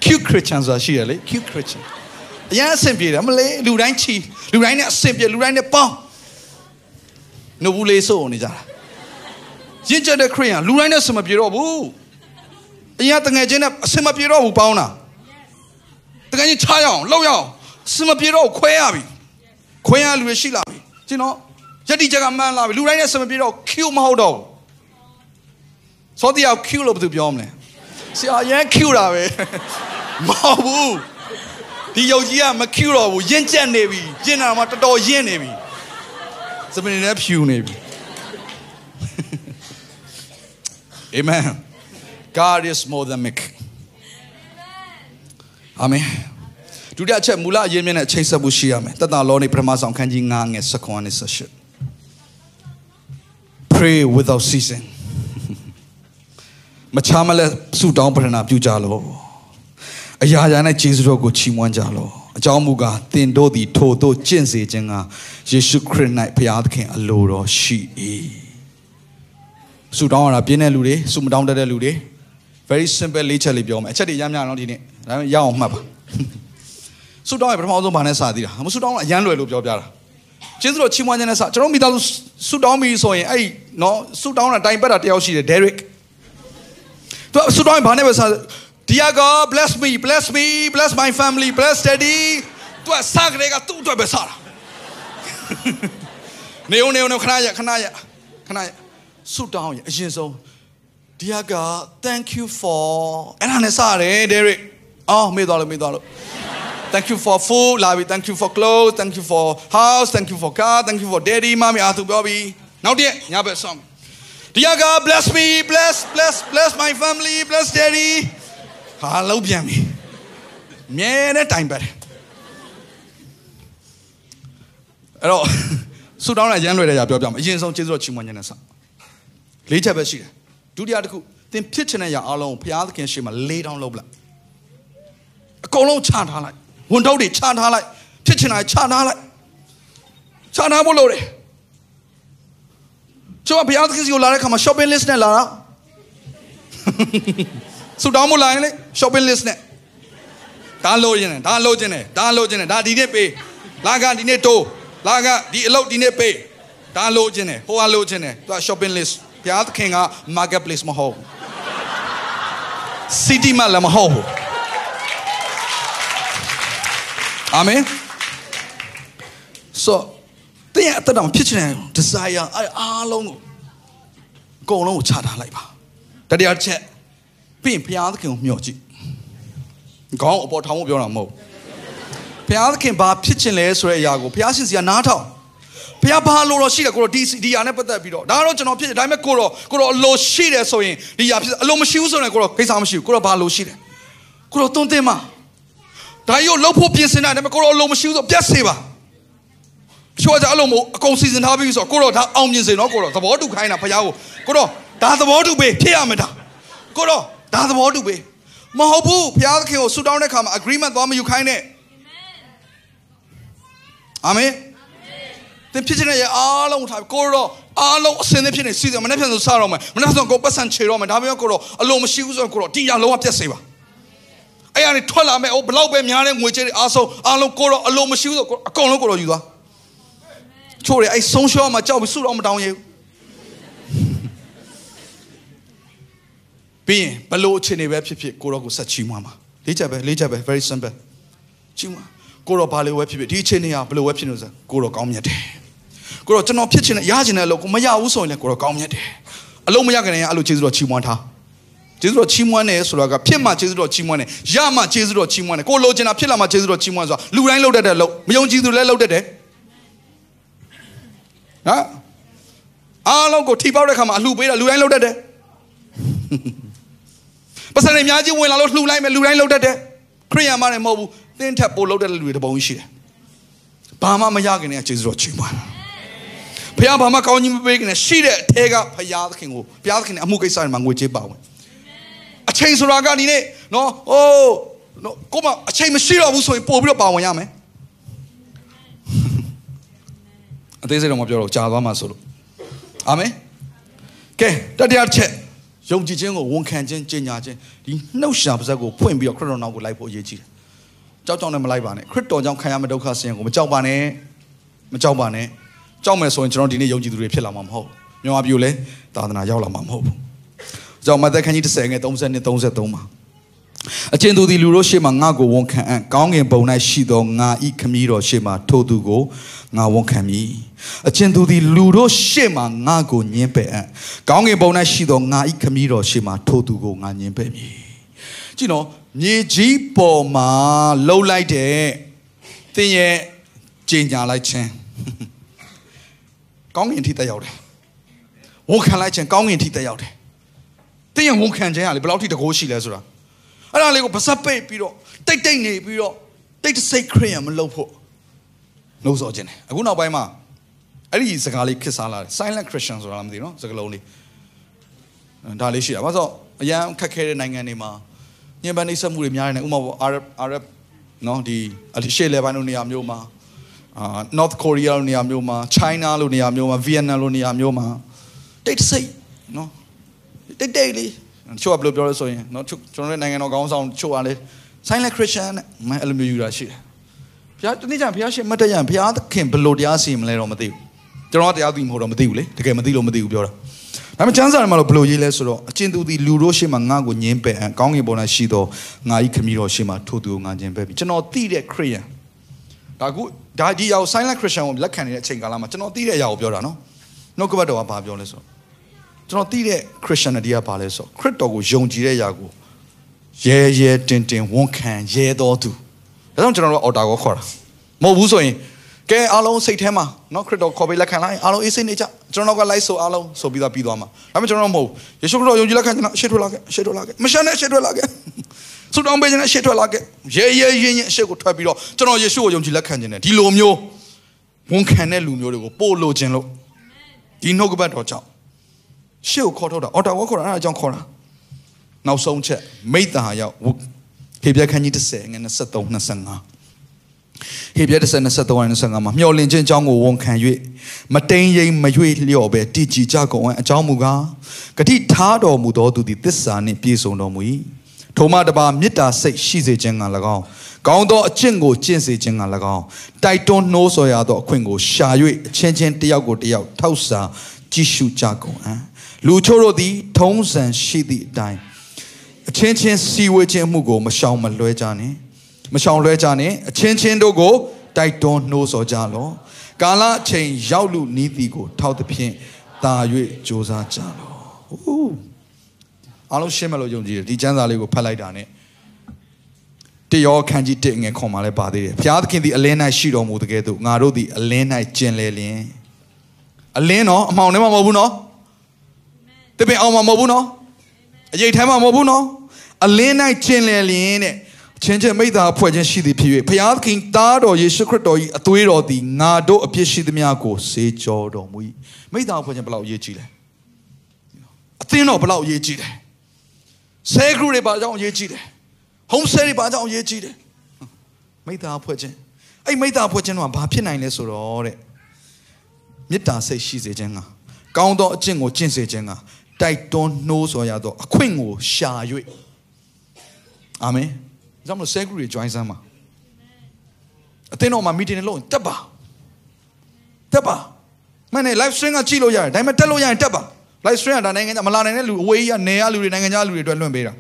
cute christian ဆိုတာရှိရလေ cute christian အရန်အဆင်ပြေတယ်မလေးလူတိုင်းချီလူတိုင်းနဲ့အဆင်ပြေလူတိုင်းနဲ့ပေါင်းနိုဘူးလေးဆိုနေကြတာ ရင့်ကျက်တဲ့ခရိယန်လူတိုင်းနဲ့အဆင်မပြေတော့ဘူးအရင်တငယ်ချင်းနဲ့အဆင်မပြေတော့ဘူးပေါင်းတာတကယ်ကြီးချရအောင်လောက်ရအောင်အဆင်မပြေတော့ခွဲရပြီခွဲရလူတွေရှိလာပြီကျွန်တော်ယတိချက်ကမှန်းလာပြီလူတိုင်းနဲ့အဆင်မပြေတော့ Q မဟုတ်တော့ဘူးစောတိယောက် Q လို့ဘယ်သူပြောမလဲဆရာရန် Q တာပဲမဟုတ်ဘူးဒီယုတ်ကြီးကမ Q တော့ဘူးရင့်ကျက်နေပြီကျင့်တာမှတော်တော်ရင့်နေပြီစပင်းနဲ့ဖြူနေပြီ Amen God is more than meek Amen ဒုတိယချက်မူလအရေးမြင့်တဲ့ချိန်ဆက်မှုရှိရမယ်တတလောနေပထမဆောင်ခန်းကြီး9ငယ်19နဲ့18 Pray without ceasing မချားမလဲဆုတောင်းပတနာပြုကြလောအရာရာနဲ့ဂျေဇုတော်ကိုချီးမွမ်းကြလောအကြောင်းမူကားသင်တို့သည်ထိုတို့ကျင့်စေခြင်းကယေရှုခရစ်၌ဘုရားသခင်အလိုတော်ရှိ၏ ဆုတောင်းရတာပြင်းတဲ့လူတွေဆုမတောင်းတတ်တဲ့လူတွေ very simple လေးချက်လေးပြောမယ်အချက်တွေရမ်းများတော့ဒီနေ့ဒါပေမဲ့ရအောင်မှတ်ပါဆုတောင်းရပထမဆုံးဘာနဲ့စသည်တာမဆုတောင်းအရန်လွယ်လို့ပြောပြတာကျေးဇူးတော်ချီးမွမ်းခြင်းနဲ့စကျွန်တော်မိသားစုဆုတောင်းပြီဆိုရင်အဲ့ဒီနော်ဆုတောင်းတာတိုင်ပတ်တာတယောက်ရှိတယ် Derek သူဆုတောင်းဘာနဲ့ပဲစ Dear God bless me bless me bless my family bless daddy သူကစကလေးကသူ့အတွက်ပဲစတာနေုံနေုံခဏရခဏရခဏရ ဆုတောင်းရအရင်ဆုံး Dear God thank you for အဲ့ဒါနဲ့စရတယ် Derek အော်မေ့သွားလို့မေ့သွားလို့ Thank you for food လာပြီ Thank you for clothes Thank you for house Thank you for car Thank you for daddy မမီအားသူပြောပြီနောက်တည့်ညဘက်ဆောင် Dear God bless me bless bless bless my family bless daddy ဟာလုံးပြန်ပြီမြဲတဲ့တိုင်ပတ်အဲ့တော့ဆူတောင်းရရမ်းလွယ်တဲ့ຢာပြောပြမယ်အရင်ဆုံးကျေးဇူးတော်ချီးမွမ်းခြင်းနဲ့စ လေးချက်ပဲရှိတယ်ဒုတိယတစ်ခုသင်ဖြစ်ချင်တဲ့ຢာအားလုံးဘုရားသခင်ရှေ့မှာလေးတောင်းလုပ်လိုက်အကုန်လုံးချထားလိုက်ဝန်တော့တွေချထားလိုက်ဖြစ်ချင်တာချထားလိုက်ချထားဖို့လုပ်တယ်ကျွန်တော်ဘုရားသခင်စီကိုလာတဲ့ခါမှာ shopping list နဲ့လာတာဆူတောင်းမလာရင်လေ shopping list နဲ့ဒါလိုချင်တယ်ဒါလိုချင်တယ်ဒါလိုချင်တယ်ဒါဒီနေ့ပေးလာကဒီနေ့တိုးလာကဒီအလုပ်ဒီနေ့ပေးဒါလိုချင်တယ်ဟိုကလိုချင်တယ်သူက shopping list ဘုရားသခင်က market place မဟုတ်ဘူး city မှာလည်းမဟုတ်ဘူးအာမင်ဆိုတင်းရဲ့အသက်တာမှာဖြစ်ချင်တဲ့ desire အဲအားလုံးကိုအကုန်လုံးကိုချထားလိုက်ပါတတိယချက်ပြီးရင်ဘုရားသခင်ကိုမျှော်ကြည့်ခေါင်းအပေါ်ထောင်ဖို့ပြောတာမဟုတ်ဘုရားသခင်ဘာဖြစ်ချင်လဲဆိုတဲ့အရာကိုဘုရားရှင်စီကနားထောင် ဘုရားဘာလို့တော့ရှိတယ်ကိုတော့ဒီဒီယာနဲ့ပတ်သက်ပြီးတော့ဒါတော့ကျွန်တော်ဖြစ်တယ်ဒါပေမဲ့ကိုတော့ကိုတော့အလိုရှိတယ်ဆိုရင်ဒီယာဖြစ်အလိုမရှိဘူးဆိုရင်ကိုတော့ကိစ္စမရှိဘူးကိုတော့ဘာလို့ရှိတယ်ကိုတော့တွန်းတင်မှာဒါကြီးကိုလှုပ်ဖို့ပြင်ဆင်တာဒါပေမဲ့ကိုတော့အလိုမရှိဘူးဆိုပြတ်စေပါချိုးကြအလုံးမအကုန်စီစဉ်ထားပြီးဆိုတော့ကိုတော့ဒါအောင်မြင်စေနော်ကိုတော့သဘောတူခိုင်းတာဘုရားကိုကိုတော့ဒါသဘောတူပေးဖြစ်ရမှာဒါကိုတော့ဒါသဘောတူပေးမဟုတ်ဘူးဘုရားသခင်ကိုဆူတောင်းတဲ့ခါမှာ agreement သွားမယူခိုင်းနဲ့အာမင် သင်ဖြစ်ချင်တဲ့ရအားလုံးထားကိုတော့အားလုံးအစင်းသဖြစ်နေစီစဉ်မနေ့ပြန်ဆိုစတော့မယ်မနေ့ဆိုကိုပတ်စံချေတော့မယ်ဒါပေမဲ့ကိုတော့အလုံးမရှိဘူးဆိုတော့ကိုတော့ဒီရလုံးဝပြတ်စေပါအဲ့ရနေထွက်လာမယ်ဟိုဘလောက်ပဲများတဲ့ငွေကြေးတွေအားဆုံးအားလုံးကိုတော့အလုံးမရှိဘူးဆိုအကုန်လုံးကိုတော့ယူသွားချို့ရအဲ့ဆုံးရှော့မှာကြောက်ပြီးစုတော့မတောင်းရဘူးပြီးရင်ဘလို့အခြေအနေပဲဖြစ်ဖြစ်ကိုတော့ကိုဆက်ချီးမွမ်းပါလေးချက်ပဲလေးချက်ပဲ very simple ချီးမွမ်းကိုတော့ဘာလို့ပဲဖြစ်ဖြစ်ဒီအခြေအနေကဘလို့ပဲဖြစ်နေစကိုတော့ကောင်းမြတ်တယ် ကိုတော့ကျွန်တော်ဖြစ်ချင်တဲ့ရချင်တဲ့အလုပ်ကိုမရဘူးဆိုရင်လည်းကိုတော့ကောင်းမြတ်တယ်အလုံးမရခင်ကအဲ့လိုကျေးဇူးတော်ချီးမွမ်းထားကျေးဇူးတော်ချီးမွမ်းတယ်ဆိုတာကဖြစ်မှကျေးဇူးတော်ချီးမွမ်းတယ်ရမှကျေးဇူးတော်ချီးမွမ်းတယ်ကိုလိုချင်တာဖြစ်လာမှကျေးဇူးတော်ချီးမွမ်းဆိုတာလူတိုင်းလုပ်တတ်တဲ့အလုပ်မယုံကြည်သူလည်းလုပ်တတ်တယ်ဟမ်အားလုံးကိုထိပေါက်တဲ့ခါမှာအလှပေးတာလူတိုင်းလုပ်တတ်တယ်ပတ်စံတွေအများကြီးဝင်လာလို့လှူလိုက်မယ်လူတိုင်းလုပ်တတ်တယ်ခရိယံမနဲ့မဟုတ်ဘူးသင်ထက်ပိုလုပ်တတ်တဲ့လူတွေတပုံရှိတယ်ဘာမှမရခင်တည်းကကျေးဇူးတော်ချီးမွမ်း ဘုရားဘာမှကောင်းကြီးမပေးခင်တည်းရှိတဲ့အထဲကဘုရားသခင်ကိုဘုရားသခင်နဲ့အမှုကိစ္စတွေမှာငွေကြေးပါဝင်အချိန်ဆိုတာကဒီနေ့နော်ဟိုးနော်ကိုမအချိန်မရှိတော့ဘူးဆိုရင်ပို့ပြီးတော့ပါဝင်ရမယ်အသေးစိတ်တော့မပြောတော့ကြာသွားမှာဆိုလို့အာမင်ကဲတတိယချက်ယုံကြည်ခြင်းကိုဝန်ခံခြင်းကြင်ညာခြင်းဒီနှုတ်ရှာပါဇက်ကိုဖွင့်ပြီးတော့ခရစ်တော်နောက်ကိုလိုက်ဖို့အရေးကြီးတယ်ကြောက်ကြောက်နဲ့မလိုက်ပါနဲ့ခရစ်တော်ကြောင့်ခံရမယ့်ဒုက္ခဆင်းရဲကိုမကြောက်ပါနဲ့မကြောက်ပါနဲ့ ကြောက်မယ်ဆိုရင်ကျွန်တော်ဒီနေ့ယုံကြည်သူတွေဖြစ်လာမှာမဟုတ်မြန်မာပြည်လဲသာသနာရောက်လာမှာမဟုတ်ဘူးကြောင့်မသက်ခန်းကြီး30ငယ်30နဲ့33မှာအကျဉ်သူသည်လူတို့ရှေ့မှာငါ့ကိုဝန်ခံအံ့ကောင်းငင်ဘုံ၌ရှိသောငါဤခမည်းတော်ရှေ့မှာထိုသူကိုငါဝန်ခံမည်အကျဉ်သူသည်လူတို့ရှေ့မှာငါ့ကိုညှင်းပယ်အံ့ကောင်းငင်ဘုံ၌ရှိသောငါဤခမည်းတော်ရှေ့မှာထိုသူကိုငါညှင်းပယ်မည်ကြည့်နော်မြေကြီးပေါ်မှာလှုပ်လိုက်တဲ့သင်ရဲ့ကြင်ညာလိုက်ခြင်း ကောင်းငင်ထိတက်ရောက်တယ်ဝန်ခံလိုက်ခြင်းကောင်းငင်ထိတက်ရောက်တယ်သင်ရဲ့ဝန်ခံခြင်းကလေဘယ်လောက်ထိတကိုးရှိလဲဆိုတာအဲ့ဒါလေးကိုပါစပ်ပိတ်ပြီးတော့တိတ်တိတ်နေပြီးတော့တိတ်စိတ်ခရိယံမလုပ်ဖို့နှုတ်ဆော်ခြင်းတယ်အခုနောက်ပိုင်းမှာအဲ့ဒီစကားလေးခစ်စားလာတယ် silent christian ဆိုတာလားမသိနော်စကားလုံးလေးဒါလေးရှိတာဘာလို့အရန်ခက်ခဲတဲ့နိုင်ငံတွေမှာညင်ပန်းနှိပ်စက်မှုတွေများနေတယ်ဥပမာ Arab Arab နော်ဒီအရှေ့လေပိုင်းလိုနေရာမျိုးမှာ အာ North Korea လိုနေရာမျိုးမှာ China လိုနေရာမျိုးမှာ Vietnam လိုနေရာမျိုးမှာတိတ်ဆိတ်နော်တိတ်တိတ်လေးချို့ကဘယ်လိုပြောလဲဆိုရင်နော်ချို့ကျွန်တော်တို့နိုင်ငံတော်ခေါင်းဆောင်ချို့ကလည်း Silent Christian နဲ့မအဲ့လိုမျိုးယူတာရှိတယ်ဘုရားတနေ့ကျဘုရားရှင်မတ်တက်ရန်ဘုရားသခင်ဘယ်လိုတရားစီရင်မလဲတော့မသိဘူးကျွန်တော်ကတရားသိမဟုတ်တော့မသိဘူးလေတကယ်မသိလို့မသိဘူးပြောတာဒါပေမဲ့ကျမ်းစာထဲမှာတော့ဘယ်လိုရေးလဲဆိုတော့အကျဉ်သူသည်လူတို့ရှေ့မှာငါ့ကိုညင်းပယ်အံကောင်းကင်ဘုံ၌ရှိသောငါ၏ခမည်းတော်ရှေ့မှာထိုသူကိုငါညင်းပယ်ပြီကျွန်တော်သိတဲ့ခရိယန်ဒါကု ဒါဒီအရာကို silent christian ကိုလက်ခံနေတဲ့အချိန်ကာလမှာကျွန်တော်သိတဲ့အရာကိုပြောတာနော်နှုတ်ကပတ်တော်ကဘာပြောလဲဆိုကျွန်တော်သိတဲ့ christianity ကဘာလဲဆိုခရစ်တော်ကိုယုံကြည်တဲ့အရာကိုရဲရဲတင်တင်ဝန်ခံရဲတော်သူဒါကြောင့်ကျွန်တော်တို့အော်တာကိုခေါ်တာမဟုတ်ဘူးဆိုရင်ကဲအားလုံးစိတ်ထဲမှာနော်ခရစ်တော်ခေါ်ပေးလက်ခံလိုက်အားလုံးအေးစိတ်နေကြကျွန်တော်ကလိုက်ဆိုအားလုံးဆိုပြီးသားပြီးသွားမှာဒါပေမဲ့ကျွန်တော်မဟုတ်ယေရှုခရစ်တော်ယုံကြည်လက်ခံကျွန်တော်ရှေ့ထွက်လာခဲ့ရှေ့ထွက်လာခဲ့မရှမ်းနဲ့ရှေ့ထွက်လာခဲ့ ဆူတောင်းပေးခြင်းနဲ့ရှေ့ထွက်လာခဲ့ရဲရဲရင်ရင်ရှေ့ကိုထွက်ပြီးတော့ကျွန်တော်ယေရှုကိုယုံကြည်လက်ခံခြင်းနဲ့ဒီလိုမျိုးဝန်ခံတဲ့လူမျိုးတွေကိုပို့လို့ခြင်းလို့ဒီနှုတ်ကပတ်တော်ကြောင့်ရှေ့ကိုခေါ်ထုတ်တာအော်တာဝါခေါ်တာအဲ့ဒါကြောင့်ခေါ်တာနောက်ဆုံးချက်မိတ္တာရောက်ဟေပြခန်းကြီး30ငွေ23 25ဟေပြ30 23 25မှာမျောလင့်ခြင်းအကြောင်းကိုဝန်ခံ၍မတိန်ရိမ်မရွေ့လျော့ပဲတည်ကြည်ကြကုန်အကြောင်းမူကားဂတိထားတော်မူသောသူသည်သစ္စာနှင့်ပြည့်စုံတော်မူ၏ ထိုမှတပါမေတ္တာစိတ်ရှိစေခြင်းက၎င်းကောင်းသောအကျင့်ကိုကျင့်စေခြင်းက၎င်းတိုက်တွန်းနှိုးဆော်ရသောအခွင့်ကိုရှာ၍အချင်းချင်းတယောက်ကိုတယောက်ထောက်စာကြည့်ရှုကြကုန်အံ့လူချို့တို့သည် ထုံးစံရှိသည့်အတိုင်းအချင်းချင်းစီဝေခြင်းမှုကို မရှောင်မလွဲကြနှင့်မရှောင်လွှဲကြနဲ့အချင်းချင်းတို့ကိုတိုက်တွန်းနှိုးဆော်ကြလော့ကာလအချိန်ရောက်လူနီးသည်ကို ထောက်သဖြင့်တာ၍ကြိုးစားကြလော့ဟူး အားလုံးရှင်းမလို့ယုံကြည်တယ်ဒီကျမ်းစာလေးကိုဖတ်လိုက်တာ ਨੇ တရောခန်းကြီးတစ်ငယ်ခွန်မှာလည်းပါသေးတယ်ဘုရားသခင်သည်အလင်း၌ရှိတော်မူတကယ်သို့ငါတို့သည်အလင်း၌ကျင်လေလျင်အလင်းနော်အမှောင်ထဲမှာမဟုတ်ဘူးနော်တပင်အောင်မှာမဟုတ်ဘူးနော်အရေးထဲမှာမဟုတ်ဘူးနော်အလင်း၌ကျင်လေလျင်တဲ့ချင်းချင်းမိသားဖွဲ့ခြင်းရှိသည်ဖြစ်၍ဘုရားသခင်သားတော်ယေရှုခရစ်တော်၏အသွေးတော်သည်ငါတို့အပြစ်ရှိသမျှကိုစေကြောတော်မူ၏မိသားဖွဲ့ခြင်းဘယ်လောက်အရေးကြီးလဲအသင်းတော်ဘယ်လောက်အရေးကြီးလဲ ဆဲဂရုတွေဘာကြောင့်အရေးကြီးလဲဟုံးဆဲတွေဘာကြောင့်အရေးကြီးတယ်မိသားဖွဲ့ခြင်းအဲ့မိသားဖွဲ့ခြင်းတော့ဘာဖြစ်နိုင်လဲဆိုတော့တဲ့မေတ္တာစိတ်ရှိစေခြင်းကကောင်းသောအကျင့်ကိုကျင့်စေခြင်းကတိုက်တွန်းနှိုးဆော်ရသောအခွင့်ကိုရှာ၍အာမင်ကြောင့်မလို့ဆဲဂရုတွေ join စမ်းပါအသင်းတော်မှာ meeting လုပ်ရင်တက်ပါတက်ပါမနေ့ live stream ကကြည့်လို့ရတယ်ဒါပေမဲ့တက်လို့ရရင်တက်ပါ live stream ကဒါနိုင်ငံခြားမလာနိုင်တဲ့လူအဝေးကြီးကနေရလူတွေနိုင်ငံခြားလူတွေအတွက်လွှင့်ပေးတာ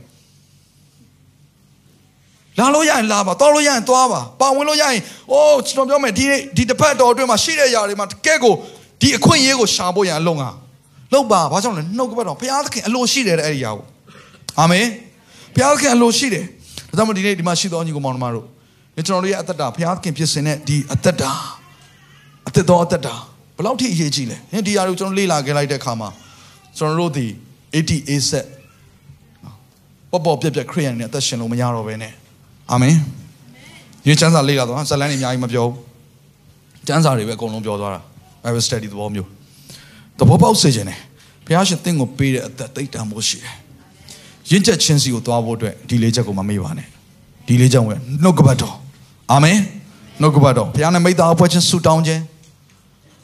လာလို့ရရင်လာပါသွားလို့ရရင်သွားပါပါဝင်လို့ရရင်အိုးကျွန်တော်ပြောမယ်ဒီဒီတစ်ဖက်တော်အတွင်းမှာရှိတဲ့ຢာတွေမှာတကယ်ကိုဒီအခွင့်အရေးကိုရှာဖို့ရန်အလုံးဟာလောက်ပါဘာကြောင့်လဲနှုတ်ကပတ်တော်ဘုရားသခင်အလိုရှိတယ်တဲ့အဲ့ဒီຢာကိုအာမင်ဘုရားသခင်အလိုရှိတယ်ဒါကြောင့်မို့ဒီနေ့ဒီမှာရှိတော်ညီကိုမောင်နှမတို့ကျွန်တော်တို့ရဲ့အသက်တာဘုရားသခင်ဖြစ်စဉ်နဲ့ဒီအသက်တာအသက်တော်အသက်တာဘယ်လောက်ထိအရေးကြီးလဲဟင်ဒီຢာတွေကိုကျွန်တော်လေ့လာခဲ့လိုက်တဲ့အခါမှာ ကျွန်တော်တို့ဒီ88ဆက်ပေါ်ပေါ်ပြက်ပြက်ခရိယန်နဲ့အသက်ရှင်လို့မရတော့ဘဲနဲ့အာမင်ရေချမ်းစာလေ့လာတော့ဇလန်းတွေအများကြီးမပြောဘူးကျမ်းစာတွေပဲအကုန်လုံးပြောသွားတာ Bible study သဘောမျိုးသဘောပေါက်စေခြင်းနဲ့ဘုရားရှင်သင်ကိုပေးတဲ့အသက်သိတ္တမိုးရှိတယ်ရင့်ချက်ချင်းစီကိုသွားဖို့အတွက်ဒီလေးချက်ကိုမမေ့ပါနဲ့ဒီလေးချက်ဝင်နှုတ်ကပတ်တော်အာမင်နှုတ်ကပတ်တော်ဘုရားနဲ့မိသားအဖွဲ့ချင်းဆုတောင်းခြင်း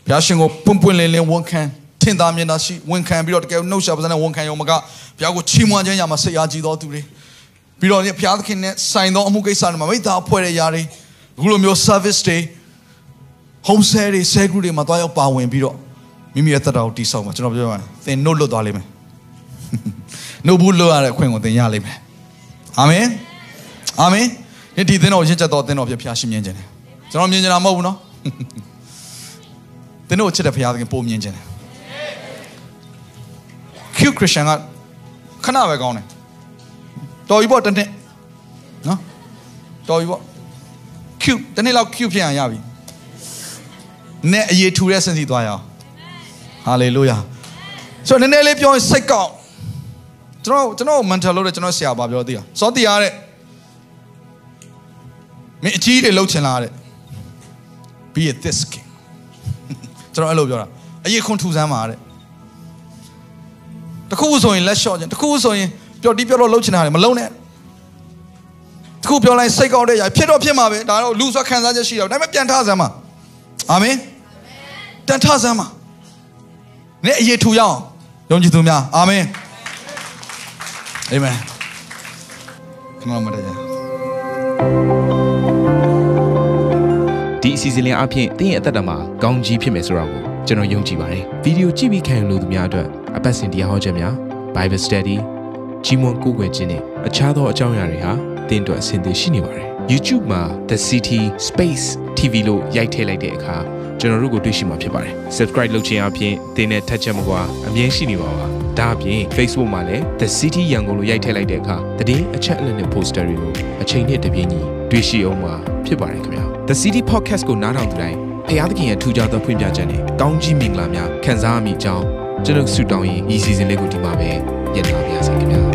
ဘုရားရှင်ကိုပွန့်ပွန့်လင်းလင်းဝန်ခံထ င်သာမြင်သာရှိဝန်ခံပြီးတော့တကယ်နှုတ်ဆက်ပါးစနဲ့ဝန်ခံရုံမကဘုရားကိုချီးမွမ်းခြင်းရမှာစိတ်အားကြီးတော်သူတွေပြီးတော့ဘုရားသခင်နဲ့ဆိုင်သောအမှုကိစ္စတွေမှာမိသားဖွဲ့တဲ့ຢာတွေအခုလိုမျိုး service တွေ home sale တွေ sale group တွေမှာတွားရောက်ပါဝင်ပြီးတော့မိမိရဲ့တက်တာကိုတိဆောက်မှာကျွန်တော်ပြောရရင်သင်နှုတ်လွတ်သွားလိမ့်မယ်နှုတ်ဘူးလွတ်ရတဲ့အခွင့်ကိုသင်ရလိမ့်မယ်အာမင်အာမင်ဒီသင်တော်ရင့်ချက်တော်သင်တော်ပြဖျားရှင်မြင်ခြင်းတယ်ကျွန်တော်မြင်ကြတာမဟုတ်ဘူးနော်သင်တို့ချစ်တဲ့ဖျားသခင်ပုံမြင်ခြင်းတယ် Q Christian ကခဏပဲကောင်းတယ်တော်ပြီပေါ့တစ်နှစ်နော်တော်ပြီပေါ့ cube တစ်နှစ်လောက် cube ဖြစ်အောင်ရပြီနဲ့အရေးထူတဲ့စင်စီသွားရအောင်ဟာလေလုယာဆိုတော့နည်းနည်းလေးပြောရင်စိတ်ကောက်ကျွန်တော်ကျွန်တော် mental လို့တဲ့ကျွန်တော်ဆရာပါပြောသေးတာစောတီရတဲ့မင်းအကြီးတွေလှုပ်ချင်လားတဲ့ be a this king ကျွန်တော်အဲ့လိုပြောတာအရေးခွန်ထူစမ်းပါတဲ့ တခုဆိုရင်လက်လျှော့ခြင်းတခုဆိုရင်ပျော်တီးပျော်တော့လှုပ်ချင်တာတွေမလုံးနဲ့တခုပြောလိုက်စိတ်ကောက်တဲ့ຢာဖြစ်တော့ဖြစ်မှာပဲဒါတော့လူဆိုခံစားချက်ရှိတော့ဒါပေမဲ့ပြန်ထစမ်းပါအာမင်ပြန်ထစမ်းပါနဲ့အရေးထူရအောင်ယုံကြည်သူများအာမင်အာမင်ခဏမှတည်းဒီအစီအစဉ်လေးအပြင်တင်းရဲ့အသက်တာမှာကောင်းကြီးဖြစ်မယ်ဆိုတာ ကိုကျွန်တော်ယုံကြည်ပါတယ်ဗီဒီယိုကြည့်ပြီးခံယူလို့သူများအတွက်အပတ်စဉ်တရားဟောခြင်းများ Bible Study ကြီးမွန်ကိုယ်ွယ်ခြင်းနဲ့အခြားသောအကြောင်းအရာတွေဟာတင်းအတွက်အဆင်သင့်ရှိနေပါတယ် YouTube မှာ The City Space TV လို့ရိုက်ထည့်လိုက်တဲ့အခါကျွန်တော်တို့ကိုတွေ့ရှိမှာဖြစ်ပါတယ် Subscribe လုပ်ခြင်းအပြင်တင်းနဲ့ထက်ချက်မကွာအမြင်ရှိနေပါပါဒါအပြင် Facebook မှာလည်း The City ရန်ကုန်လို့ရိုက်ထည့်လိုက်တဲ့အခါတည်င်းအချက်အလက်နဲ့ poster တွေကိုအချိန်နဲ့တပြေးညီတွေ့ရှိအောင်မှာဖြစ်ပါတယ်ခင်ဗျာ The City Podcast ကိုနားထောင်သူတိုင်း ဖျားသခင်ရဲ့ထူကြသောဖွင့်ပြချက်နဲ့ကောင်းကြီးမင်္ဂလာများခံစားမိကြောင်းကျွန်တော်ဆုတောင်းရင်ဒီ season လေးကိုဒီမှာပဲညှိနှိုင်းပါရစေခင်ဗျာ